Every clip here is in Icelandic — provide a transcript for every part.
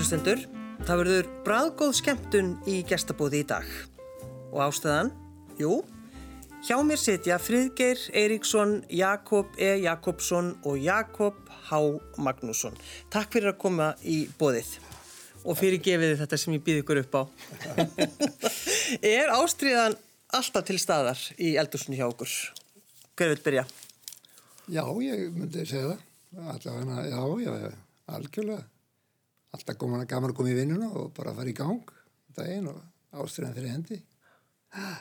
Góðlustendur, það verður bræðgóð skemmtun í gestabóði í dag. Og ástæðan? Jú, hjá mér setja Friðgeir Eiríksson, Jakob E. Jakobsson og Jakob H. Magnússon. Takk fyrir að koma í bóðið og fyrir gefið þetta sem ég býð ykkur upp á. er ástriðan alltaf til staðar í eldursunni hjá okkur? Hver vil byrja? Já, ég myndi segja það. Allavega, já, já, já, algjörlega. Alltaf gaman að koma í vinnuna og bara fara í gang daginn og ástriðan fyrir hendi.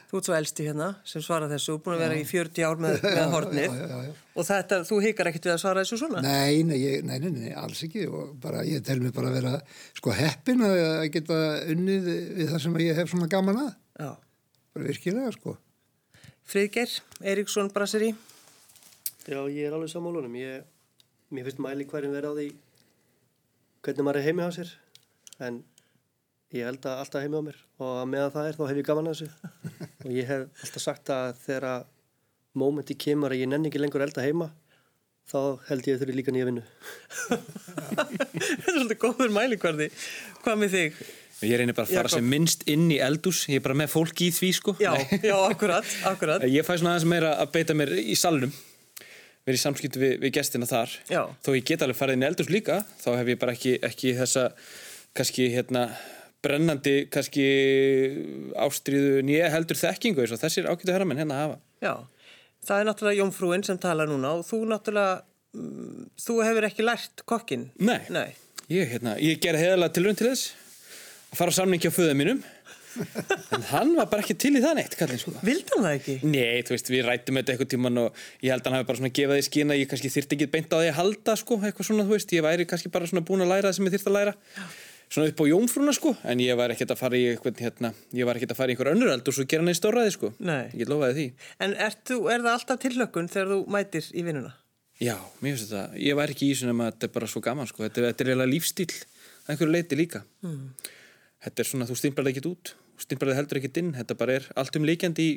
Þú ert svo elsti hérna sem svara þessu, búin að vera í 40 ár með, með hornið já, já, já. og þetta, þú hikar ekkert við að svara þessu svona? Nei, nei, ég, nei, nei, nei, alls ekki og bara, ég tel mér bara að vera sko heppin að geta unnið við það sem ég hef svona gaman að. Já. Bara virkilega, sko. Friðgeir, Eiríksson, Brasseri. Já, ég er alveg sammálunum. Ég, mér finnst mæli hverjum verið á því hvernig maður er heimi á sér. En ég held að alltaf heimi á mér og meðan það er þá hef ég gaman að þessu. og ég hef alltaf sagt að þegar mómenti kemur að ég nenni ekki lengur elda heima, þá held ég þurfi líka nýja vinnu. Þetta er svolítið góður mælikvarði. Hvað með þig? Ég reynir bara að fara Jakob. sem minnst inn í eldús, ég er bara með fólki í því sko. Já, já, akkurat, akkurat. Ég fæ svona aðeins meira að beita mér í salnum, verið í samskiptu við, við gestina þar. Já. Þó ég get alveg farið inn í eldús líka, þá hef ég bara ekki, ekki þessa, kannski hérna, brennandi, kannski ástríðu nýja heldur þekkingu og þessir ágætu herramenn hérna hafa. Já, það er náttúrulega Jónfrúin sem tala núna og þú náttúrulega, mm, þú hefur ekki lært kokkin. Nei. Nei. Ég, hérna, ég gerði heðalega tilrönd til þess að fara á samningi á föðu mínum, en hann var bara ekki til í það neitt, kallinn sko. Vildi hann það ekki? Nei, þú veist, við rættum þetta eitthvað tíman og ég held að hann hafi bara svona gefað því skýna ég kannski þyrti ekki beint á því að halda sko, eitthvað svona, þú veist, ég væri kannski bara svona búin að læra það sem ég þyrti að læra svona upp á jómfrúna sko, en ég var ekkert að fara í eitthvað, hérna, ég var ekkert að fara í einhver önnur og svo gera hann í stórræði sko, Nei. ég lofaði því En ert þú, er það alltaf tilhlökkun þegar þú mætir í vinnuna? Já, mér finnst þetta, ég var ekki í nema að þetta er bara svo gaman sko, þetta, er- þetta er eiginlega lífstíl að einhverju leiti líka þetta er svona, þú stimplar það ekkert út þú stimplar það heldur ekkert inn, þetta bara er allt um líkjandi í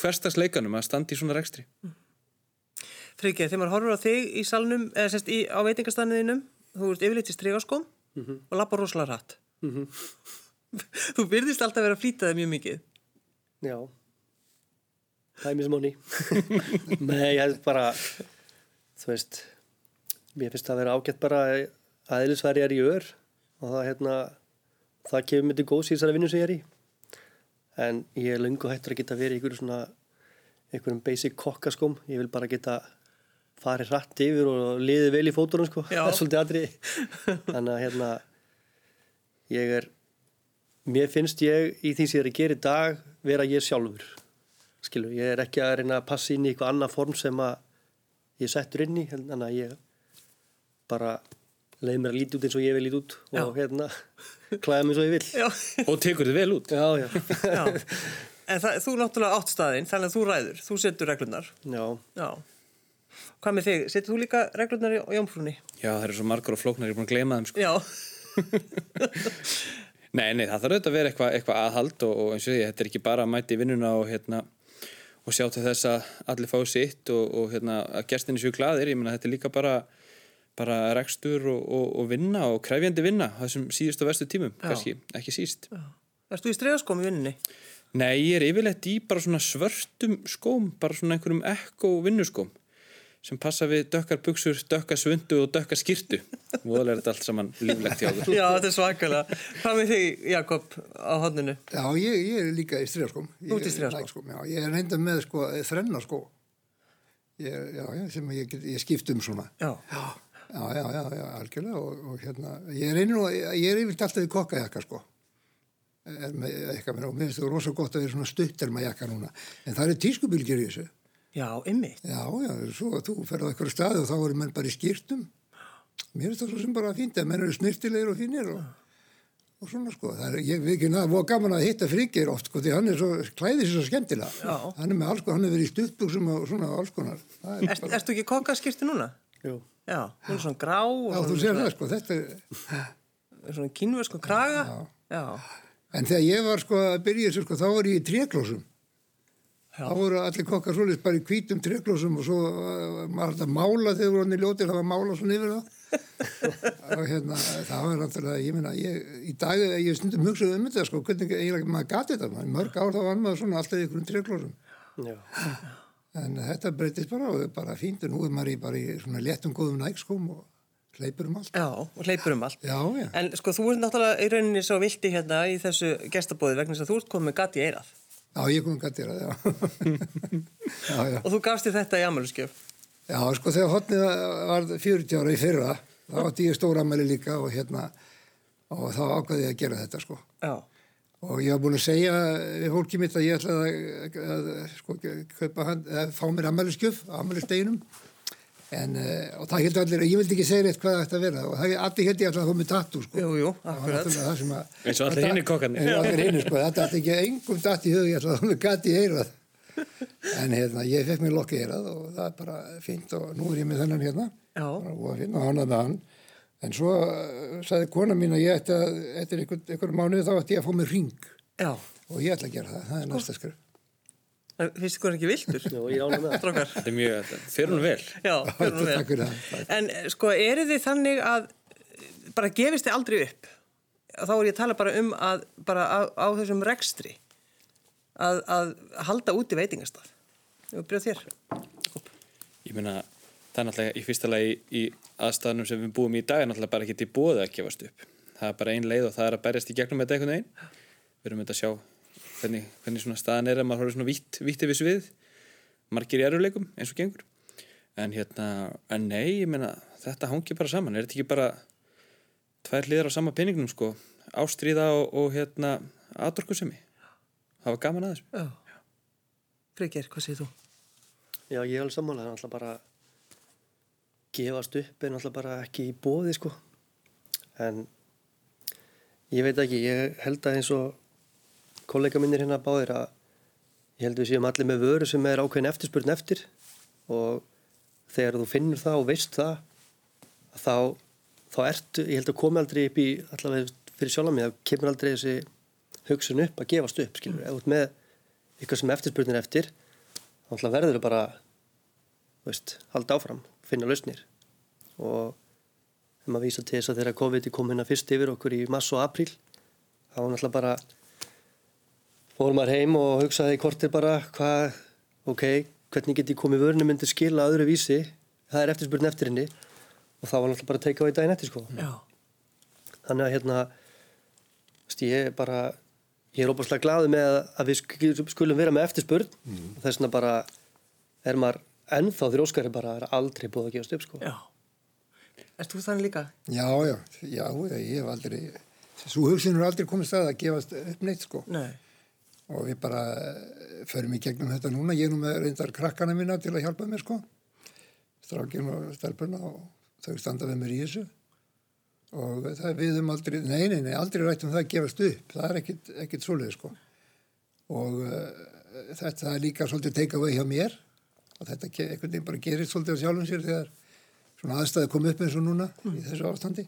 hverstagsleikanum að standa í svona rekstri Friggeir, þegar maður horfur á þig í salnum, eða sérst í, á veitingastæðinum, þú ert yfirleitt í stregaskóm og lappar rosalega rætt. þú byrðist alltaf að vera að flýta það mjög mikið. Já. Time is money. Nei, ég held bara, þú veist, mér finnst það að vera ágætt bara að eðlisværi er í ör og það, hérna, það kemur mér til góðs í þessari vinnu sem ég er í. En ég er löngu hættur að geta verið í einhverju svona, einhverjum basic kokkaskóm. Ég vil bara geta farið hratt yfir og liðið vel í fótunum, sko. Það er svolítið aðri. Þannig að, hérna, ég er, mér finnst ég í því sem ég er að gera í dag vera ég sjálfur skilur, ég er ekki að reyna að passa inn í eitthvað annað form sem að ég settur inn í, þannig að ég bara leið mér að líti út eins og ég vil líti út og hérna klæða mig eins og ég vil Já, og tekur þið vel út já, já, já. En það, þú náttúrulega átt staðinn, þannig að þú ræður, þú setur reglunar. já. Já. Hvað með þig? Setur þú líka reglunar í Jónfrúni? Já, það eru svo margar og flóknar, ég er búin að gleyma þeim sko. Já. Nei, nei, það þarf auðvitað að vera eitthvað, eitthvað aðhald og, og eins og því, þetta er ekki bara að mæti í vinnuna og, hérna, og sjá til þess að allir fá sitt og, og hérna, að gestinni séu glaðir, ég meina þetta er líka bara, bara rekstur og, og, og vinna og krefjandi vinna þessum síðustu og vestu tímum, Já. kannski, ekki síst. Erst þú í stregaskóm í vinninni? Nei, ég er yfirleitt í bara svona svörtum skóm, bara svona einhverjum ekko vinnuskóm sem passa við dökkar buksur, dökkar svundu og dökkar skýrtu. Voðalega er þetta allt saman líflegt hjá þér. Já, þetta er svakalega. Hvað með þig, Jakob, á hodninu? Já, ég, ég er líka í stríðarskóm. Þú ert í strigaskóm? Já, ég er reynda með sko þrenna skó. Ég, já, já, sem ég, get- ég skipt um svona. Já. Já, já, já, já, já algjörlega og, og hérna, ég er einu og ég er yfirlt alltaf í kokkajakka sko. Er með jakka og mér finnst það rosa gott að vera svona stuttar með jakka núna. En það er tískubilgjur í þessu. Já, ymmið. Já, já, svo að þú ferð á eitthvað staði og þá eru menn bara í skýrtum. Mér finnst það svo sem bara að menn eru snirtilegir og fínir og, og svona sko. Það er, ég veit ekki að það var gaman að hitta frikir oft sko því hann er svo, klæðið sér svo skemmtilega. Já. Hann er með alls konar, hann er verið í stuttbuxum og svona alls konar. Það er Erst, bara, erstu ekki kokkaskirti núna? Jú. Já, hún er svona grá og já, þú sér það sko, þetta er, svona kínvösku kraga. Já. en þegar ég var sko að byrja þessu sko, þá var ég í tréklósum. Já. Þá voru allir kokkar svolítið bara í hvítum tréklósum og svo uh, maður hægt að mála þegar voru hann í ljótir, það var að mála svona yfir það. og hérna, það var náttúrulega, ég meina, ég, í dag, ég stundum hugsaði um þetta, sko, hvernig eiginlega maður gati þetta, maður, mörg ár þá var maður svona alltaf í ykkurum treklósum, Já. En þetta breytist bara og það er bara fínt, og nú er maður í bara í svona léttum góðum nægskóm og hleypur um allt. Já, og hleypur um allt. Já, já. En sko, þú ert náttúrulega í rauninni svo vilti hérna í þessu gestabóði vegna þess að þú ert komið gati í eirað. Já, ég kom að gera það, já. já, já. Og þú gafst þér þetta í amaluskjöf. Já, sko, þegar hotnið var 40 ára í fyrra, þá átti ég stóra amæli líka og hérna, og þá ákvaði ég að gera þetta, sko. Já. Og ég var búin að segja við fólkið mitt að ég ætlaði að, að, að sko, kaupa hann, að fá mér amæliskjöf, amælisteginum. En, uh, og það heldur allir, ég vildi ekki segja rétt hvað það ætti að vera og það allir heldur ég alltaf að þú með tattu, sko. Jú, jú, Það var akkurat. það að... Eins og allir hinir kokkarnir. Eins og allir hinir, sko. Þetta ætti ekki engum datt í hug, ég ætlaði að þú með gati í eirað. En hérna, ég fekk mér lokk í eirað og það er bara fínt og nú er ég með þennan hérna. Já. Og hánað með hann. En svo uh, sagði kona mín að ég ætti að, eftir einhver, einhver mánuð þá ætti ég að fá mér ring Já. og ég ætla að gera það, það er næsta skrif. En Finnst ykkur ekki viltur? Já, ég ánum með það. Strákar. Þetta er mjög, þetta fer hún vel. Já, fyrir nú vel. Takk fyrir það. En eh, sko, eru þið þannig að eh, bara gefist þið aldrei upp? Þá er ég að tala bara um að bara á, á þessum rekstri að, að halda út í veitingastað. Ég byrja þér. Ég meina, það er náttúrulega í fyrsta lagi í aðstæðanum sem við búum í dag er náttúrulega bara ekki til bóði að gefast upp. Það er bara ein leið og það er að berjast í gegnum þetta einhvern veginn. Við erum þetta að sjá hvernig, hvernig svona staðan er að maður horfður svona vítt, vítt yfir svið. Margir í eruleikum eins og gengur. En hérna, en nei, ég meina, þetta hangi bara saman. Er þetta ekki bara tvær liðar á sama peningnum, sko? Ástríða og, og hérna, aðdorkusemi. Það var gaman að þessu. Já. Freyger, hvað segir þú? Já, ég er alveg sammála, það er alltaf bara gefast upp er alltaf bara ekki í bóði, sko. En ég veit ekki, ég held að eins og kollega minnir hérna báðir að ég held við séum allir með vöru sem er ákveðin eftirspurn eftir og þegar þú finnur það og veist það þá, þá ertu, ég held að komi aldrei upp í allavega fyrir sjálf mig, það kemur aldrei þessi hugsun upp að gefast upp, skilur, þú ert með eitthvað sem eftirspurnir eftir þá verður þau bara veist, halda áfram, finna lausnir og þegar maður vísa til þess að þegar COVID kom hérna fyrst yfir okkur í mass og apríl þá var náttúrulega bara fórum maður heim og hugsaði í kortir bara hvað, ok, hvernig get ég komið vörnum myndi skila öðru vísi? Það er eftirspurn eftir henni. Og það var náttúrulega bara að teika á í daginn eftir sko. Já. þannig að hérna ég er bara ég er óbúslega glaðið með að við sk- skulum vera með eftirspurn. Og þess vegna bara er maður ennþá því óskari bara er aldrei búið að gefast upp sko. Já. Erst þú þannig líka? Já, já, já, ég hef aldrei, svo hugsunur aldrei komið stað að gefast upp neitt, sko. Nei. og við bara eh, förum í gegnum þetta núna, ég er nú með reyndar krakkana mína til að hjálpa mér sko. Strákinn og stelpuna og þau standa við mér í þessu. Og það við höfum aldrei, nei, nei, nei, aldrei rætt um það að gefast upp, það er ekkit, ekkit svoleið sko. Og uh, þetta er líka svolítið teika vegi hjá mér. Og þetta einhvern veginn bara gerist svolítið á sjálfum sér þegar svona aðstæði kom upp eins og núna í þessu ástandi.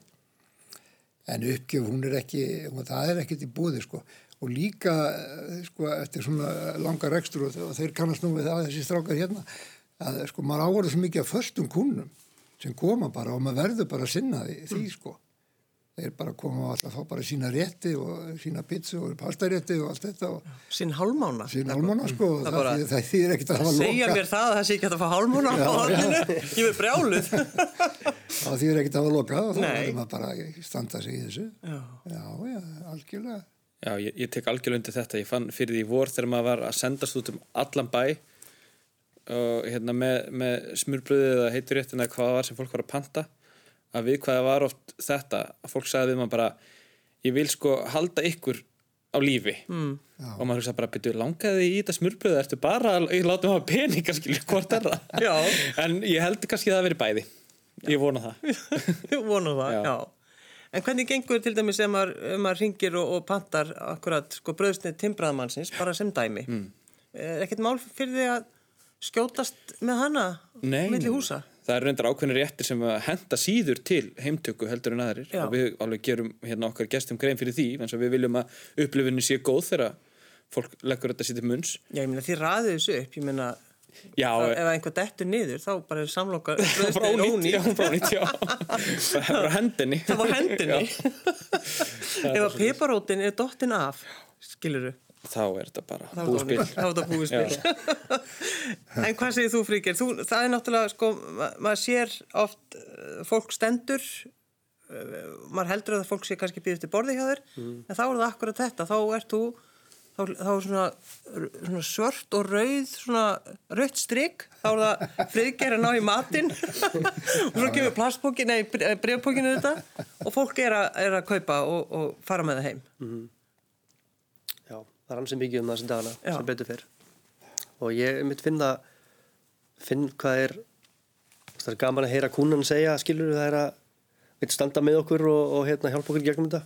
En uppgjöf hún er ekki, hún, það er ekkert í búði sko. Og líka eh, sko eftir svona langa rekstur og, og þeir kannast nú við það þessi strákar hérna að sko maður áverður svo mikið af föstum kúnum sem koma bara og maður verður bara að sinna því, því sko þeir bara koma og alltaf fá bara sína rétti og sína pizza og pastarétti og allt þetta og Sinn hálmána. sína álmána sko Það það, bara- það, það þýðir ekkert að hafa Segja loka mér það að það sé ekki að fá hálmána á hálfinu. Ég er brjáluð. það þýðir ekkert að hafa loka og þá verður maður bara að standa sig í þessu Já. já, já, algjörlega Já, ég, ég tek algjörlega undir þetta. Ég fann fyrir því vor þegar maður var að sendast út um allan bæ og hérna með, með smurbröðið eða heituréttin eða hvað það var sem fólk var að panta að við hvað það var oft þetta að fólk sagði við maður bara ég vil sko halda ykkur á lífi mm. og maður hugsa bara byrju langaði í þetta smurbröðið eftir bara að ég láta maður peninga skilur hvort er það Já. en ég held kannski að það veri bæði ég vona það Ég vona það, já. Já. En hvernig gengur til dæmis ef maður, ef maður ringir og, og pantar akkurat sko bröðsnið timbraðamannsins bara sem dæmi? Mm. Er ekkert mál fyrir því að skjótast með hana Nei, milli húsa? Það er reyndar ákveðnir réttir sem henda síður til heimtöku heldur en aðrir Já. og við alveg gerum hérna okkar gestum grein fyrir því eins og við viljum að upplifinu sé góð þegar fólk leggur þetta sér til munns Já, ég meina því raðið þessu upp, ég meina Já, ef einhver dettur niður þá bara er samloka. Bara hefur á hendinni. Það var hendinni. ef að piparótin er dottin af, skiluru, Þá er þetta bara þá er búspil. þetta- þá er þetta búið spil. en hvað segir þú fríkir? Þú, það er náttúrulega, sko, ma maður sér oft uh, fólk stendur, uh, maður heldur að fólk sé kannski býðist til borði hjá þér, en þá er það akkurat þetta, þá ert þú, þá, þá er svona, svona svört og rauð, svona rautt strik, þá er það friðger að ná í matinn. Og svo kemur plastbókin, nei, brefbókinu þetta. Og fólk er að, er að kaupa og, og fara með það heim. Já, það er ansið mikið um sem dagana Já. sem betur fyrr og ég mitt finna finn hvað er það er gaman að heyra kúnan segja skilur það er að við standa með okkur og, og hérna, hjálpa okkur gegnum þetta.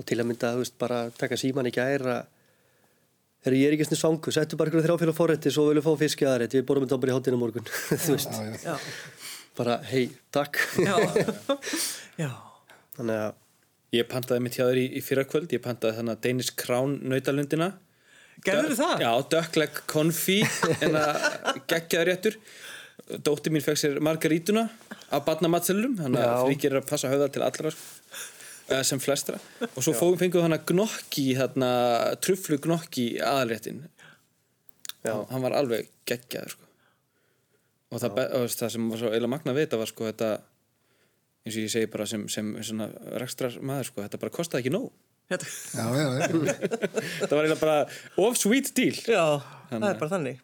Og til að mynda þú veist bara taka síman í gær að Þegar ég er ekki svona svangu, settu bara ykkur þrjáfélag fórætti svo viljum við fá fiski aðrætt, við borum þetta bara í hátinu morgun. Þú veist, Já, já. Bara hei, takk. Já, já. þannig að Ég pantaði mitt hjá þér í, í fyrra kvöld, ég pantaði þannig að Danish Crown nautalundina. Gerður það? Já, dökkleg konfi, en að geggjaði réttur. Dóttir mín fekk sér margarítuna af badnamatselum, þannig að fríkir er að passa höfða til allra sko. Sem flestra. Og svo fóðum fenguð hann að gnokki, þarna, trufflu gnokki aðalréttin. Já. Hann var alveg geggjaður sko. Og það, og það sem var svo eiginlega magna við þetta var sko þetta, eins og ég segi bara sem, sem svona rekstrar maður sko, þetta bara kostaði ekki nóg. Þetta- Já, já, já. Var eiginlega bara of sweet deal. Já, það er bara þannig.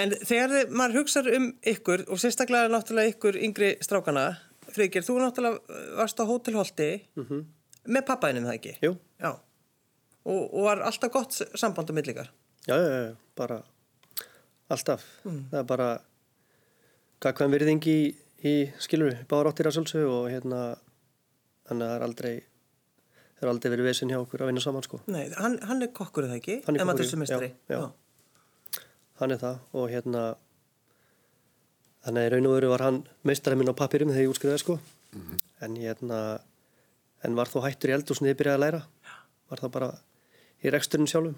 En þegar þið, maður hugsa um ykkur og sérstaklega náttúrulega ykkur yngri strákana, Frigir, þú náttúrulega varst á hótelholti með pappaðinum það ekki? Jú. Já. Og, og var alltaf gott samband um millikar? Já, já, já, bara alltaf. Það er bara gagkvæm virðing í, í skilur, báður áttir að svolsög og hérna, þannig að það er aldrei, það er aldrei verið vesinn hjá okkur að vinna saman, sko. Nei, hann, hann er kokkur er það ekki? Hann er kokkur, já, já. Hann er það og hérna, þannig að í raun og veru var hann meistarinn minn á pappirum þegar ég útskrifaði, sko. En hérna, en var þó hættur í eld og sniði byrjaði að læra. Var það bara í reksturinn sjálfum.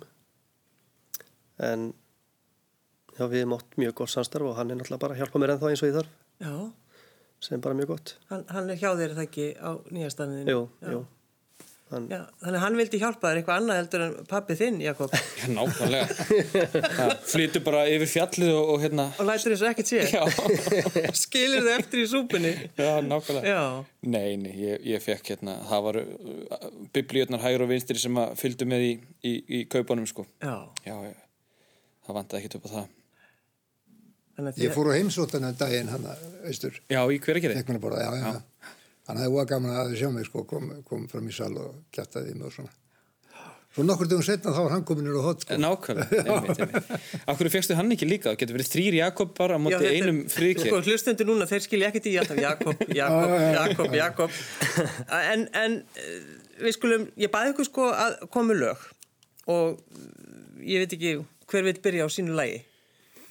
En já, við erum átt mjög gott samstarf og hann er náttúrulega bara að hjálpa mér ennþá eins og ég þarf Já, sem er bara mjög gott. hann, hann er hjá er það ekki á nýjastaninu? Jú, jú. Hann, Já, þannig að hann vildi hjálpa þér eitthvað annað heldur en pappi þinn, Jakob. Já, nákvæmlega. Flytur bara yfir fjallið og, og hérna... Og lætur og ekkert sé. Já, Skilur þið eftir í súpunni. já, nákvæmlega. Já, Nei, nei, ég, ég fekk hérna, það var uh, biblíutnar hægur og vinstri sem að fylgdu með í, í, í kaupunum, sko. já. Já, já, það vantaði ekkert upp á það. Ég fór á heimsóttan en daginn hann austur, Já, í hver ekki þið? leikmannaborða, já, já. Hann hefði óa gaman að sjá mig, sko, kom, kom fram í sal og kjartaði í mig og svona. Svo nokkur dögum setna þá var hann komin úr á hot, sko. Nákvæmlega, einmitt, einmitt. Akkur fegstu hann ekki líka? Það getur verið þrýr Jakob bara á Já, móti er- einum friðkir. Sko, hlustendur núna, þeir skilja ekkert í alltaf Jakob, Jakob, Jakob, Jakob. En, en eh, við skulum, ég baði ykkur sko að komu lög og ég veit ekki hver vil byrja á sínu lagi.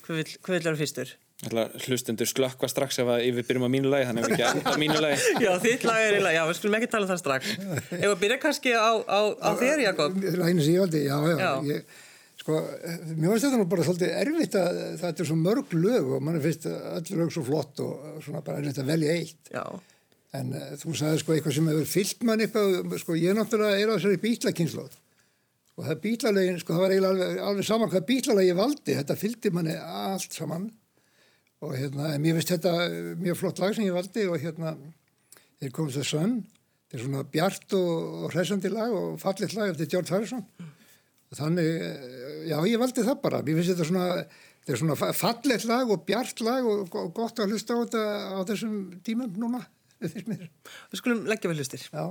Hver vil, vera fyrstur? Hlustendur slökkva strax ef við byrjum á mínu lagi, þannig að við ekki enda á mínu lagi. Já, þitt lag er í lagi, já, við skulum ekki tala um það strax. Ef að byrja kannski á, á, á þér, Jakob. Læginu sem ég valdi, já, já. Já. Ég, sko, mér finnst þetta nú bara svolítið erfitt að þetta er svo mörg lög og mann finnst öll lög svo flott og svona bara erfitt að velja eitt. Já, En uh, þú sagði sko eitthvað sem hefur fyllt mann eitthvað, sko ég náttúrulega er á þessari bítlakynnslóð og það bítlalegin, sko það var eiginlega alveg, alveg saman hvað bítlalegi valdi, þetta fylgdi manni allt saman og hérna, en mér finnst þetta mjög flott lag sem ég valdi og hérna, þeir komið það sönn, þetta er svona bjart og, hressandi lag og fallit lag eftir George Harrison og þannig, eh, já ég valdi það bara, mér finnst þetta svona, þetta er svona fa- fallegt lag og bjart lag og, og gott að hlusta á þetta á þessum tímum núna, það finnst mér. við skulum leggja vel hlustir. Já.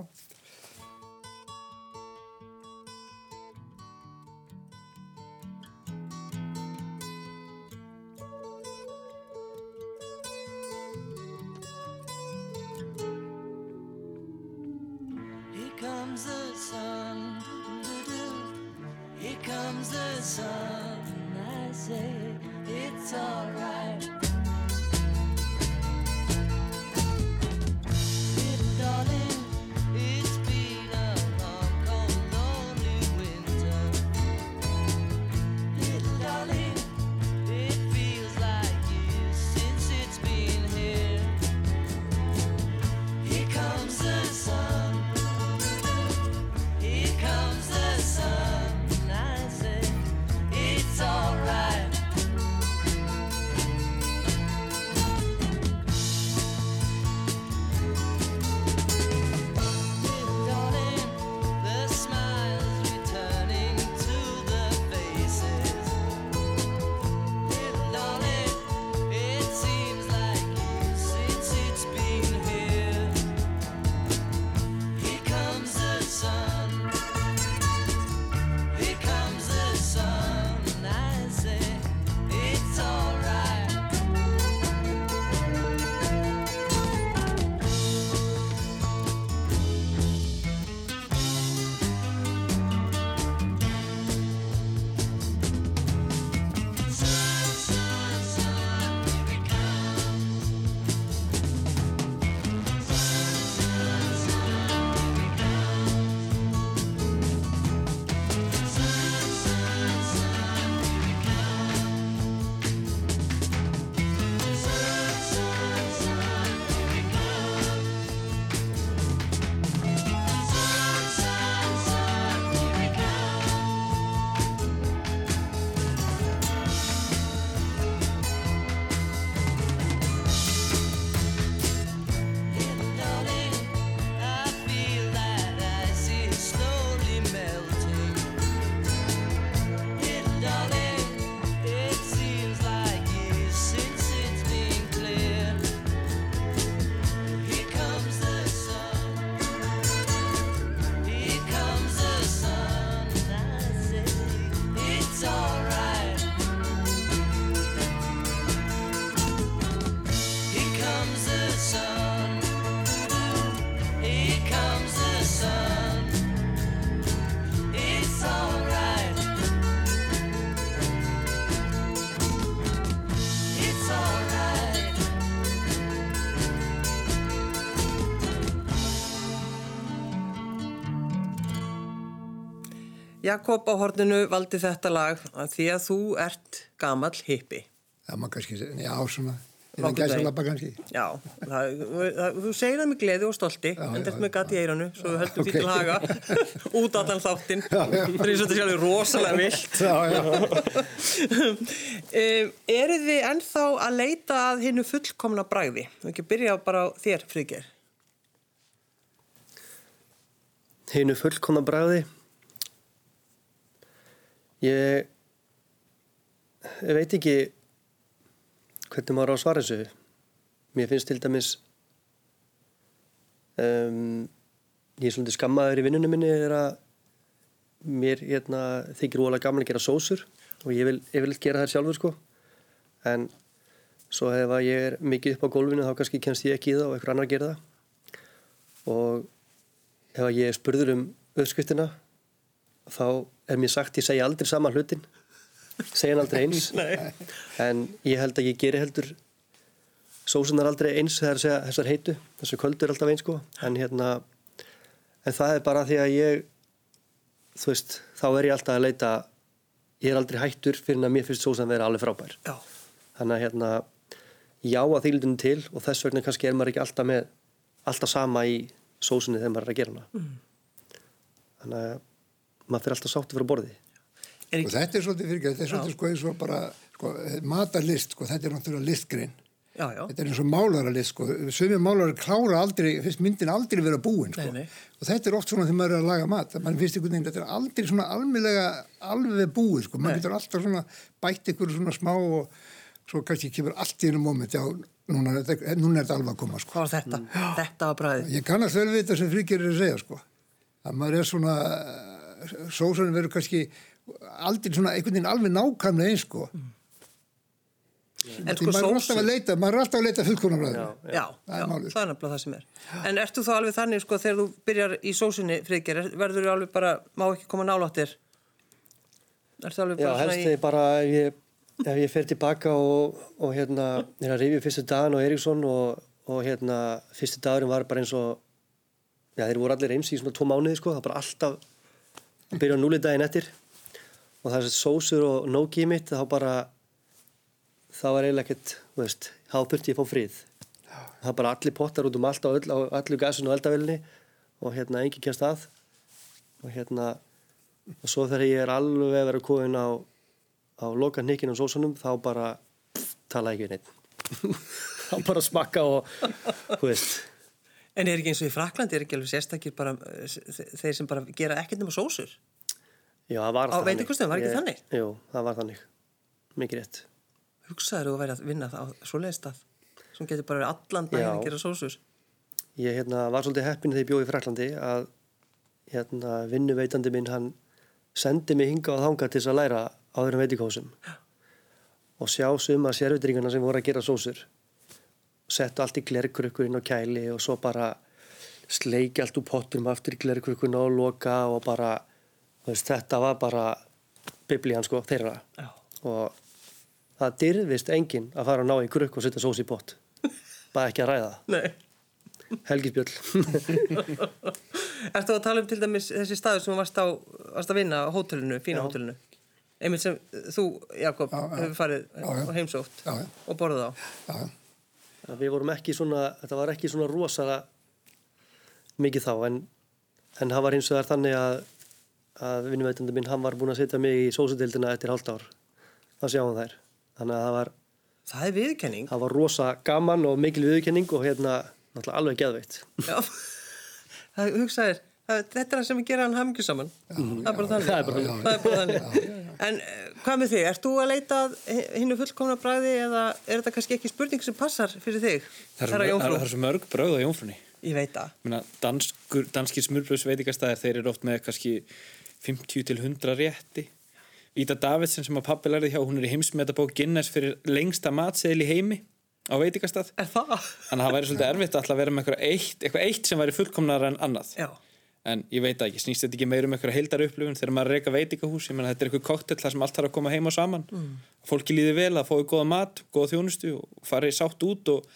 Jakob á horninu valdi þetta lag að því að þú ert gamall hippi. Það má kannski, já, svona, innan gæsalappa kannski. Já, það, það, þú segir það með gleði og stolti, Já, en já, þetta með gati í eiranu, svo við höldum Ok. því til haga, út allan þáttinn. Það er þetta sjálfur rosalega vilt. Já, já. um, eru þið ennþá að leita að hinnu fullkomna bragði? Þú ekki byrja bara á þér, Friðger. Hinu fullkomna bræði ég ég veit ekki hvernig maður á að svara þessu. Mér finnst til dæmis um, ég er svolítið skammaður í vinnunum minni að mér hérna, þykir óalega gaman að gera sósur og ég vil, ég vil gera þær sjálfur sko. En svo ef að ég er mikið upp á gólfinu þá kannski kemst ég ekki í það og einhver annar gera það. Og ef að ég er spurður um uppskriftina þá er mér sagt ég segja aldrei sama hlutin. Segja hann aldrei eins. En ég held að ég geri heldur sósunar aldrei eins þegar þessar heitu, þessu köldu er alltaf eins sko. En hérna en það er bara því að ég þú veist, þá er ég alltaf að leita ég er aldrei hættur fyrir að mér finnst sósan vera alveg frábær. Já. þannig að hérna já að þýldunum til og þess vegna kannski er maður ekki alltaf með alltaf sama í sósunni þegar maður er að gera hana. Mm. þannig að maður fyrir alltaf sáttu frá borði Er Og ekki, þetta er svolítið fyrir þetta er svolítið sko eins og bara, sko, matarlist, sko, þetta er náttúrulega listgrein. já, já. Þetta er eins og málaralist, sko. Sumir málarar klára aldrei, finnst myndin aldrei vera búin, sko. Nei, nei. Og þetta er oft svona þegar maður er að laga mat. Man finnst einhvern veginn, þetta er aldrei svona almennlega alveg búið, sko. Man Nei. getur alltaf svona bætt ykkur svona smá og svo kannski kemur allt í einu moment, já, núna, er þetta- núna er þetta alveg að koma, sko. Þetta? Þetta var bræðið. Ég kannast vel við þetta sem fríkir er að segja sko. að maður er svona sósunum verður kannski aldrei svona einhvern veginn alveg nákvæmlega eins sko. En Því sko er að leita, maður er alltaf að leita fullkonabræðinu. Já. Já, Það er já, það er nefnilega það sem er. En ertu þá alveg þannig, sko, þegar þú byrjar í sósunni, Friðger, er- verður þú alveg bara, má ekki koma náláttir? Ertu alveg Já, bara helst svona þegar bara ef ég, ef ég fer tilbaka og, og hérna er að rifja fyrstu dagan og Eriksson og, og hérna fyrstu dagurinn var bara eins og já, þeir voru allir eins í svona tvo mánuði sko, það var bara alltaf byrja á núli daginn eftir og það er sósur og nógi mitt þá bara þá var eiginlega ekkert, þú veist, þá þurfti ég að fá frið. Það er bara allir pottar út um allt á, öll, á allu gasinu og eldavelni og hérna engin kemst að. Og hérna og svo þegar ég er alveg að vera komin á, á loka hnikinn á sósunum þá bara pff, tala ekki neitt þá bara smakka og þú veist En er ekki eins og í Fraklandi, er ekki alveg sérstakir bara, eh, þeir sem bara gera ekkert nema sósur? já, það var Á alltaf veitingahúsinu, var ekki Ég- þannig? jú, það var þannig, mikið rétt. Hugsaður þú að vera að vinna það á svoleiðis stað, sem getur bara verið allan daginn að gera sósur? ég hérna, var svolítið heppin þegar ég bjóði í Fraklandi að hérna, vinnuveitandi minn hann sendi mig hinga á þanga til þess að læra á þeirra veitingahúsum. Og sjá suma sérvitringana sem voru að gera sósur settu allt í glerkrukkur inn á kæli og svo bara sleiki allt úr potturum aftur í glerkrukkuna og loka og bara þú veist, þetta var bara biblían sko þeirra Já. og það dyrðist enginn að fara að ná í krukk og setja sós í pott bara ekki að ræða Nei. Helgi Spjöll Ertu að tala um til dæmis þessi staður sem þú varst, á, varst að vinna á hótelinu, fína Já. hótelinu? Einmitt sem þú, Jakob, hefur farið Já, já. og heimsótt Já, já. og borðið á. Já, já. Að við vorum ekki svona, þetta var ekki svona rosalega mikið þá en, en það var eins og það er þannig að, að vinnuveitandi minn, hann var búinn að setja mig í sósudeildina eftir hálft ár það sjáum þær þannig að það var, Það er viðkenning. það var rosa gaman og mikil viðurkenning og hérna náttúrulega alveg geðveitt Já. það hugsaðir, þetta er það sem gera hann hamingju saman. Það er bara þannig. Það er bara þannig. Það er bara þannig. En eh, hvað með þig? Ert þú að leita að hinnu fullkomna bræði eða er þetta kannski ekki spurning sem passar fyrir þig? Það er, það er svo mörg bröð á jómfrúni. Ég veit það. Meina, danskur, danskir smurbröðs veitingastæðir þeir eru oft með kannski 50 til 100 rétti Íta Davidsen sem að pappi lærði hjá hún er í heimsmetabók Guinness fyrir lengsta matseðil í heimi á veitingastað Er það? þannig að það væri svolítið erfitt að vera með eitthvað eitt, eitthvað eitt sem væri fullkomnar en annað Já. En ég veit ekki, snýst þetta ekki meir um eitthvað heildar upplifun þegar maður reyka veitingahús? Ég menna þetta er eitthvað koktel þar sem allt þarf að koma heima saman. Mm. fólki líði vel að fái góða mat góða þjónustu og fari sátt út og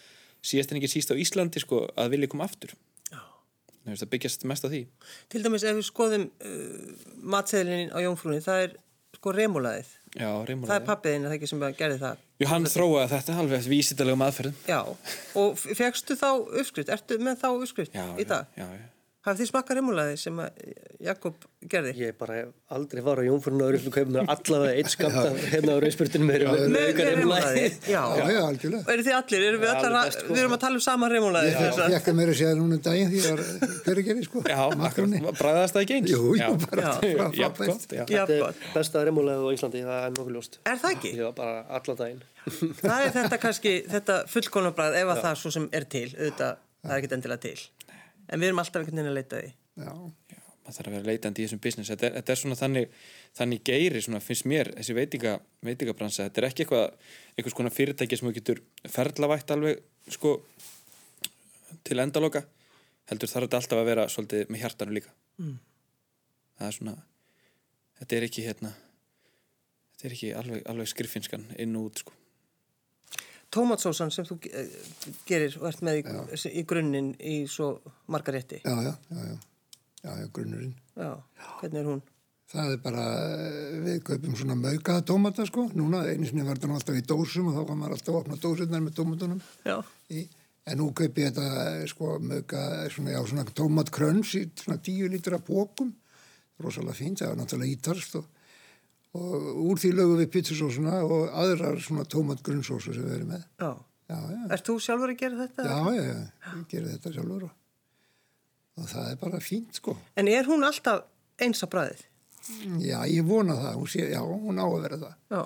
síðast en ekki síst á Íslandi sko, að vilja koma aftur. Finnst það byggjast mest á því. Til dæmis ef við skoðum uh, matseðlinin á jómfrúni, það er sko remulaðið. Já, reymur Það er pappiðin, það ekki sem gerði það. Jú, hann þróaði þetta alveg eftir vísindalegum aðferðum. Já, og fegstu þá uppskrift, ertu með þá uppskrift Já, í dag? já, já, Hafið þið smakkað remulaðið sem að Jakob gerði? Ég bara aldrei var á Jónfórinu og öðru kaupinu allavega eitt skamt af hérna á rauðspurtinu með remulaðið, já. Já, já, algjörlega. Eru þið allir, erum við Já, allar, að, best, sko. við erum að tala um sama remulaðið. Ég þess að- að mér að segja núna um daginn því að hverju gerði, sko. já bræðast það ekki eins Jú, jú, bara Já. frá- Já, frá best. gott, já. Já, Þetta er besta remulega á Íslandi, það er nokkuð ljóst. Er það ekki? Já, bara allan daginn. Það er þetta kannski, þetta fullkonabræð ef að það svo sem er til, auðvitað, það er ekkert endilega til. En við erum alltaf einhvern veginn að leita því. Já, Já, maður þarf að vera leitandi í þessum business. Þetta er, þetta er svona þannig, þannig geiri svona, finnst mér, þessi veitinga, veitingabransa. Þetta er ekki eitthvað, einhvers konar fyrirtæki sem þú getur ferlavætt alveg sko til endaloka. Heldur þarf þetta alltaf að vera svolítið með hjartanu líka. Mm. það er svona þetta er ekki hérna þetta er ekki alveg, alveg skriffinskan inn og út sko Tómatsósan sem þú eh, gerir og ert með í, í grunninn í svo marga rétti. já, já, já, já, já, já, grunnurinn. Já, hvernig er hún? Það er bara, eh, við kaupum svona maukaða tómata, sko. Núna, einu sinni var þetta nú alltaf í dósum og þá kan maður alltaf að opna dósirnar með tómatunum. Í. En nú kaup ég þetta, eh, sko, mauka, svona, já, svona tómatkröns í svona tíu lítra pókum. Rosalega fínt, það er náttúrulega ítalst og, og úr því lögum við pizzasósuna og aðrar svona tómatgrunnsósu sem við erum með. já. Já, já. Ert þú sjálfur að gera þetta? Já, já, já, ég gerir þetta sjálfur og, það er bara fínt sko. En er hún alltaf eins að bræðið? Já, ég vona það, hún, sé, já, hún á að vera það. Já,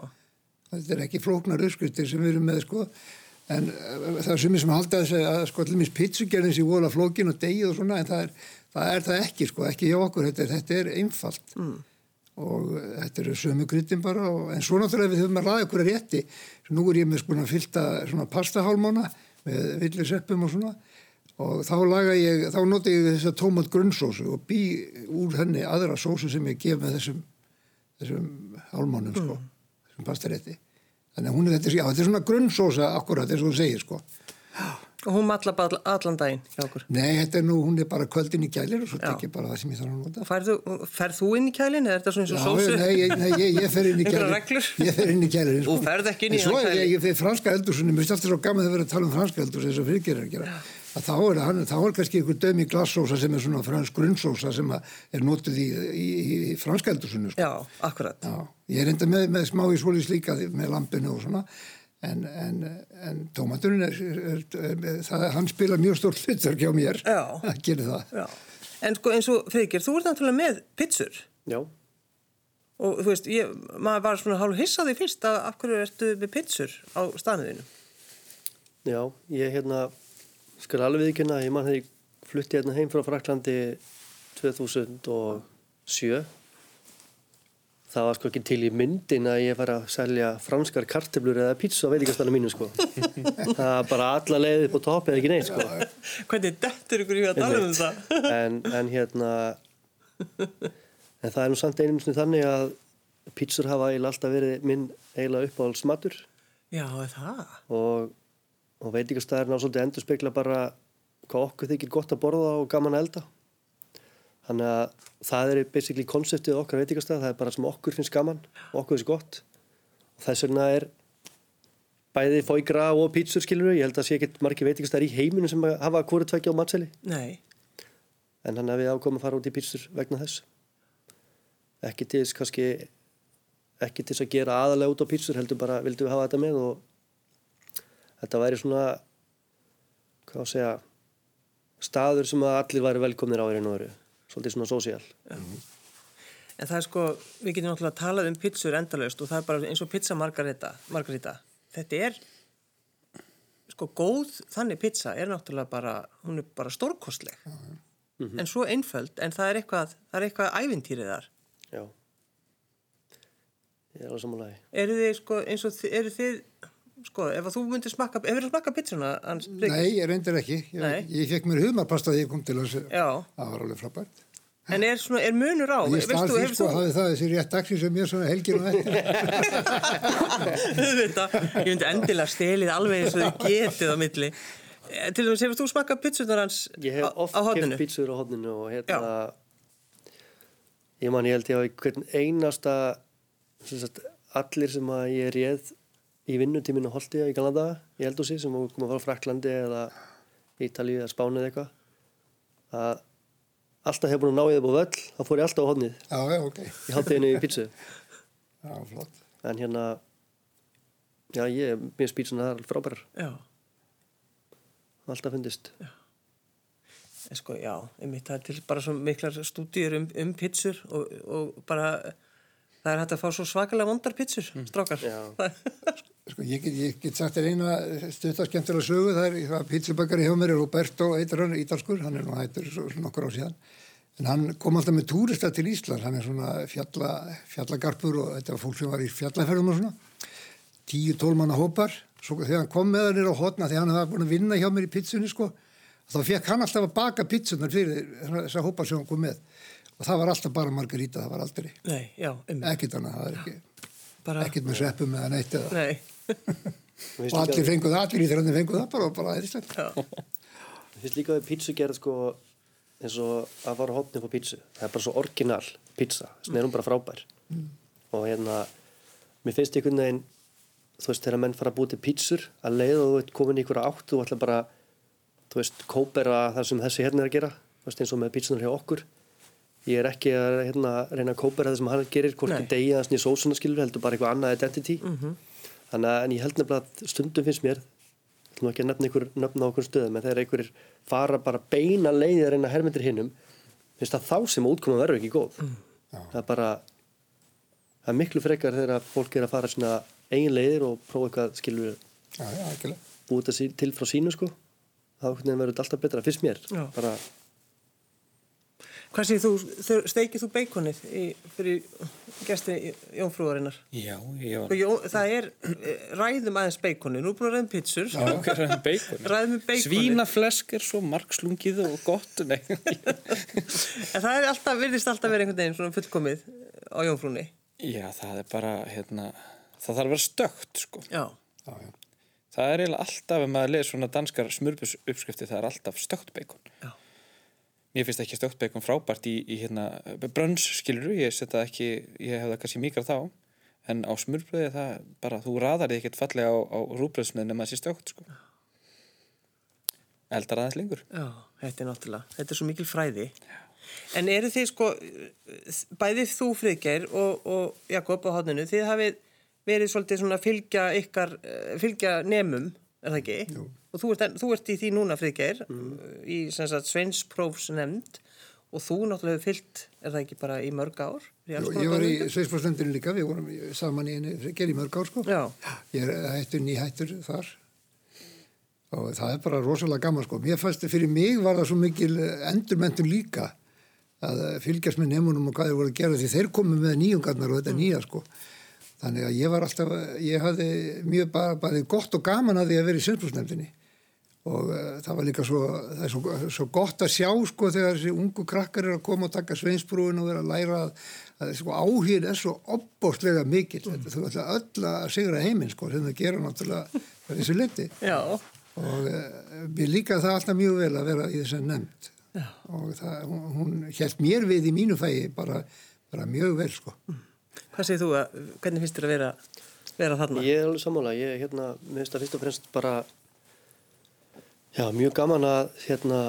Þetta er ekki flóknar uppskriftir sem við erum með sko, en uh, það er sumir sem halda þess að sko allir pizzugerðin sé vola flókin og degið og svona, en það er það, er það ekki sko, ekki hjá okkur, þetta er, þetta er einfalt mm. Og þetta eru sömu kryttin bara, og, en svo náttúrulega við höfum að ræða ykkur að rétti, svo nú er ég með sko fylta svona pastahálmána með villiseppum og svona. Og þá laga ég, þá nota ég þessa tómat grunnsósu og bý úr henni aðra sósu sem ég gef með þessum þessum hálmánum sko, þessum pastarétti. Þannig að hún er þetta, já, þetta er svona grunnsósa akkurat eins og þú segir sko og hún matla bara allan daginn hjá okkur. nei, þetta er nú, hún er bara kvöldin í gælir og svo Já. tek ég bara það sem ég þarf að nota Og Færðu, ferð þú inn í kælinn eða er þetta svona eins og Já, sósu? nei, ég, nei, ég, ég fer inn í reglur? ég fer inn í gælir Þú ferð ekki inn í en svo er ég, fyrir franska eldursunni mér finnst alltaf svo gaman að vera að tala um franska eldurs eins og fyrirgerir að gera að þá er, hann, þá er kannski einhver dömi glassósa sem er svona fransk grunnsósa sem er notuð í, í, í, í franska eldursunni sko. Já, akkurat. Já, ég er enda með, með en, en, en tómaturinn er, er, er, er það, hann spila mjög stórt hlutverk hjá mér Já. að gera það Já. En sko eins og Feykir, þú ert náttúrulega með pizzur Já, og þú veist, ég, maður var svona hálf hissaði fyrst að af hverju ertu með pizzur á staðniðinu. já, ég hérna, skal alveg viðkynna, ég man þegar ég flutti hérna heim frá Fraklandi 2007. Það var sko ekki til í myndin að ég var að selja franskar karteblur eða pizza á veitingastanum mínu sko. það var bara alla leiðið upp á topp eða ekki neitt sko. Hvernig dettur ykkur í að tala um þetta? en, en hérna en það er nú samt einum sinni þannig að pítsur hafa eiginlega alltaf verið minn eiginlega uppáhaldsmatur Já, er það? og, og veitingastæðurinn á svolítið endur spekla bara hvað okkur þykir gott að borða og gaman að elda þannig að það er basically konseptið okkar veitingastæð það er bara sem okkur finnst gaman og okkur finnst gott. Og þess vegna er bæði fóigra og pítsur skilur ég held að sé ekkert margir veitingastæðir í heiminu sem hafa hvori tvekja á matseli. Nei. en hann hefði ákomið að fara út í pítsur vegna þess. Ekki til þess kannski ekki til þess að gera aðalega út á pítsur heldur bara vildum við hafa þetta með og þetta væri svona hvað að segja staður sem að allir væri velkomnir á og veru svolítið svona sósíal En það er sko, við getum náttúrulega að tala um pizzur endalaust og það er bara eins og pizza margarita. margarita. Þetta er, sko, góð þannig pizza er náttúrulega bara, hún er bara stórkostleg. En svo einföld, en það er eitthvað, það er eitthvað ævintýrið þar. já ég er alveg samanlega Eru þið, sko, eins og eru þið, sko, ef að þú myndir smakka, hefur þú smakka pizzuna? Hans, Nei, ég reyndir ekki. Ég, ég fekk mér humarpasta þegar ég kom til þess Já, það var alveg frábært. En er, svona, er munur á? ég stað þú, því sko þú- hafði það þessi rétt dagsins sem ég svona helgir og eftir. Auðvitað, ég myndi endilega stelið alveg eins og þið getið á milli. Eh, Til dæmis, hefur þú smakað pítsunar hans Ég hef á, oft á hodninu? pítsur á hodninu og hérna ég man ég held ég á hvern einasta sem sagt, allir sem að ég réð í vinnutíminu holdi í Galanda í Eldósi sem kom að fara frá Fraklandi eða Ítalíu eða Spáni eða eitthvað að alltaf hefur búin að ná ég það búið völl þá fór ég alltaf á hodnið Já, já, ok. í haldeginu í pítsu Já, flott. en hérna já ég, mér spýtsun það er frábærar Já, alltaf fundist en sko, já, einmitt, það er til bara svo miklar stúdíur um, um pítsur og, og bara það er hægt að fá svo svakalega vondar pítsur, strákar. Já. Sko, ég get, ég get sagt þér eina stuttarskemmtilega sögu, það er það pizzabakari hjá mér, Roberto heitir hann, ítalskur, hann er nú hættur nokkur á síðan, en hann kom alltaf með túrista til Ísland, hann er svona fjalla, fjallagarpur og þetta var fólk sem var í fjallaferðum og svona, tíu, tól manna hópar, svo þegar hann kom með hann er á hotna, þegar hann var búin að vinna hjá mér í pizzunni, sko, þá fekk hann alltaf að baka pizzunar fyrir þessa hópar sem hann kom með. Og það var alltaf bara margarita, það var aldrei. Ekkert annað, það er ekki, bara, ekkert með sveppum eða neitt eða nei, og allir fengu það, allir í þrjandi fengu það bara og bara eðislegt. Mér finnst líka við pítsu gerð sko eins og að fara hóttni på pítsu það er bara svo orginal pítsa vegna er hún bara frábær. Og hérna mér finnst einhvern veginn þú veist þegar menn fara að búið til pítsur að leið og þú ert komin í ykkur átt þú ætla bara þú veist kópera það sem þessi hérna er að gera þú veist eins og með pítsunar hjá okkur. Ég er ekki að hérna, reyna að kópera það sem hann gerir hvort Nei. í degi að snýja sósuna skilur heldur bara eitthvað annað identity þannig að en ég held nefnilega að stundum finnst mér ég ætlum ekki að nefna einhver nöfn á okkur stöðum en þegar einhverjir fara bara beina leiðið að reyna hermyndir hinnum finnst það þá sem útkoma verður ekki góð. Það er bara það er miklu frekar þegar fólk er að fara svona eigin leiðir og prófa eitthvað skilur búið þetta til frá sínu sko. Þá verður þetta alltaf betra, finnst mér. Já. bara, Hvað séð þú, steikir þú beikonið í, fyrir gesti jónfrúarinnar? Já, ég Og var Jó, það er, eh, ræðum aðeins beikonið, nú er búin að ræðum pítsur, Hver er bacon? ræðum um beikonið. Svínaflesk er svo margslungið og gott Nei, En það er alltaf, virðist alltaf verið einhvern veginn svona fullkomið á jónfrúni. Já, það er bara hérna, það þarf að vera stökt sko. Já, Já, já. Það er eiginlega alltaf, ef maður leir svona danskar smurfus uppskrifti, það er alltaf stökt beikon. já, Mér finnst ekki stökt beikon frábært í, í hérna, brönns, skilur ég setja ekki, ég hef það kannski mikra þá, en á smurbröði það bara, þú raðar þig ekkert fallega á, á rúbröðsmiðin nema þessi stökt, sko. Eldar aðeins lengur. já, þetta er náttúrulega, þetta er svo mikil fræði. En eru þið sko, bæðið þú Friðgeir og, og Jakob á hodninu, þið hafið verið svolítið svona að fylgja ykkar, eh, fylgja nemum, er það ekki? Jú. Og þú ert, þú ert í því núna Friðgeir, í sem sagt Sveinsprófs nefnd og þú náttúrulega hefur fylgt, er það ekki bara í mörg ár? Í Jú, ég var í dálöndum? Sveitsbúrstendinu líka, við vorum í- saman í einu, gerði mörg ár sko. Já. Ég er hættur, nýhættur þar og það er bara rosalega gaman sko. Mér fannst fyrir mig var það svo mikil endurmentun líka að fylgjast með nefnunum og hvað þeir voru að gera því þeir komu með nýjungarnar og þetta nýja sko. Þannig að ég var alltaf, ég hafði mjög bara, bara gott og gaman að því að vera í Sveitsbúrstendinni og uh, það var líka svo, það er svo, svo gott að sjá sko þegar þessi ungu krakkar er að koma og taka sveinsbrúin og vera að læra að, að sko, áhýr er svo opbóstlega mikill, mm. þú ætla öll að sigra heiminn sko sem það gera náttúrulega þessu liti og uh, mér líka það alltaf mjög vel að vera í þess að nefnd Já. og það, hún, hún held mér við í mínu fægi bara, bara mjög vel sko. Hvað segir þú að, hvernig finnst þér að vera, vera þarna? ég er alveg sammála ég hérna, mér finnst það fyrst og fremst bara já, mjög gaman að hérna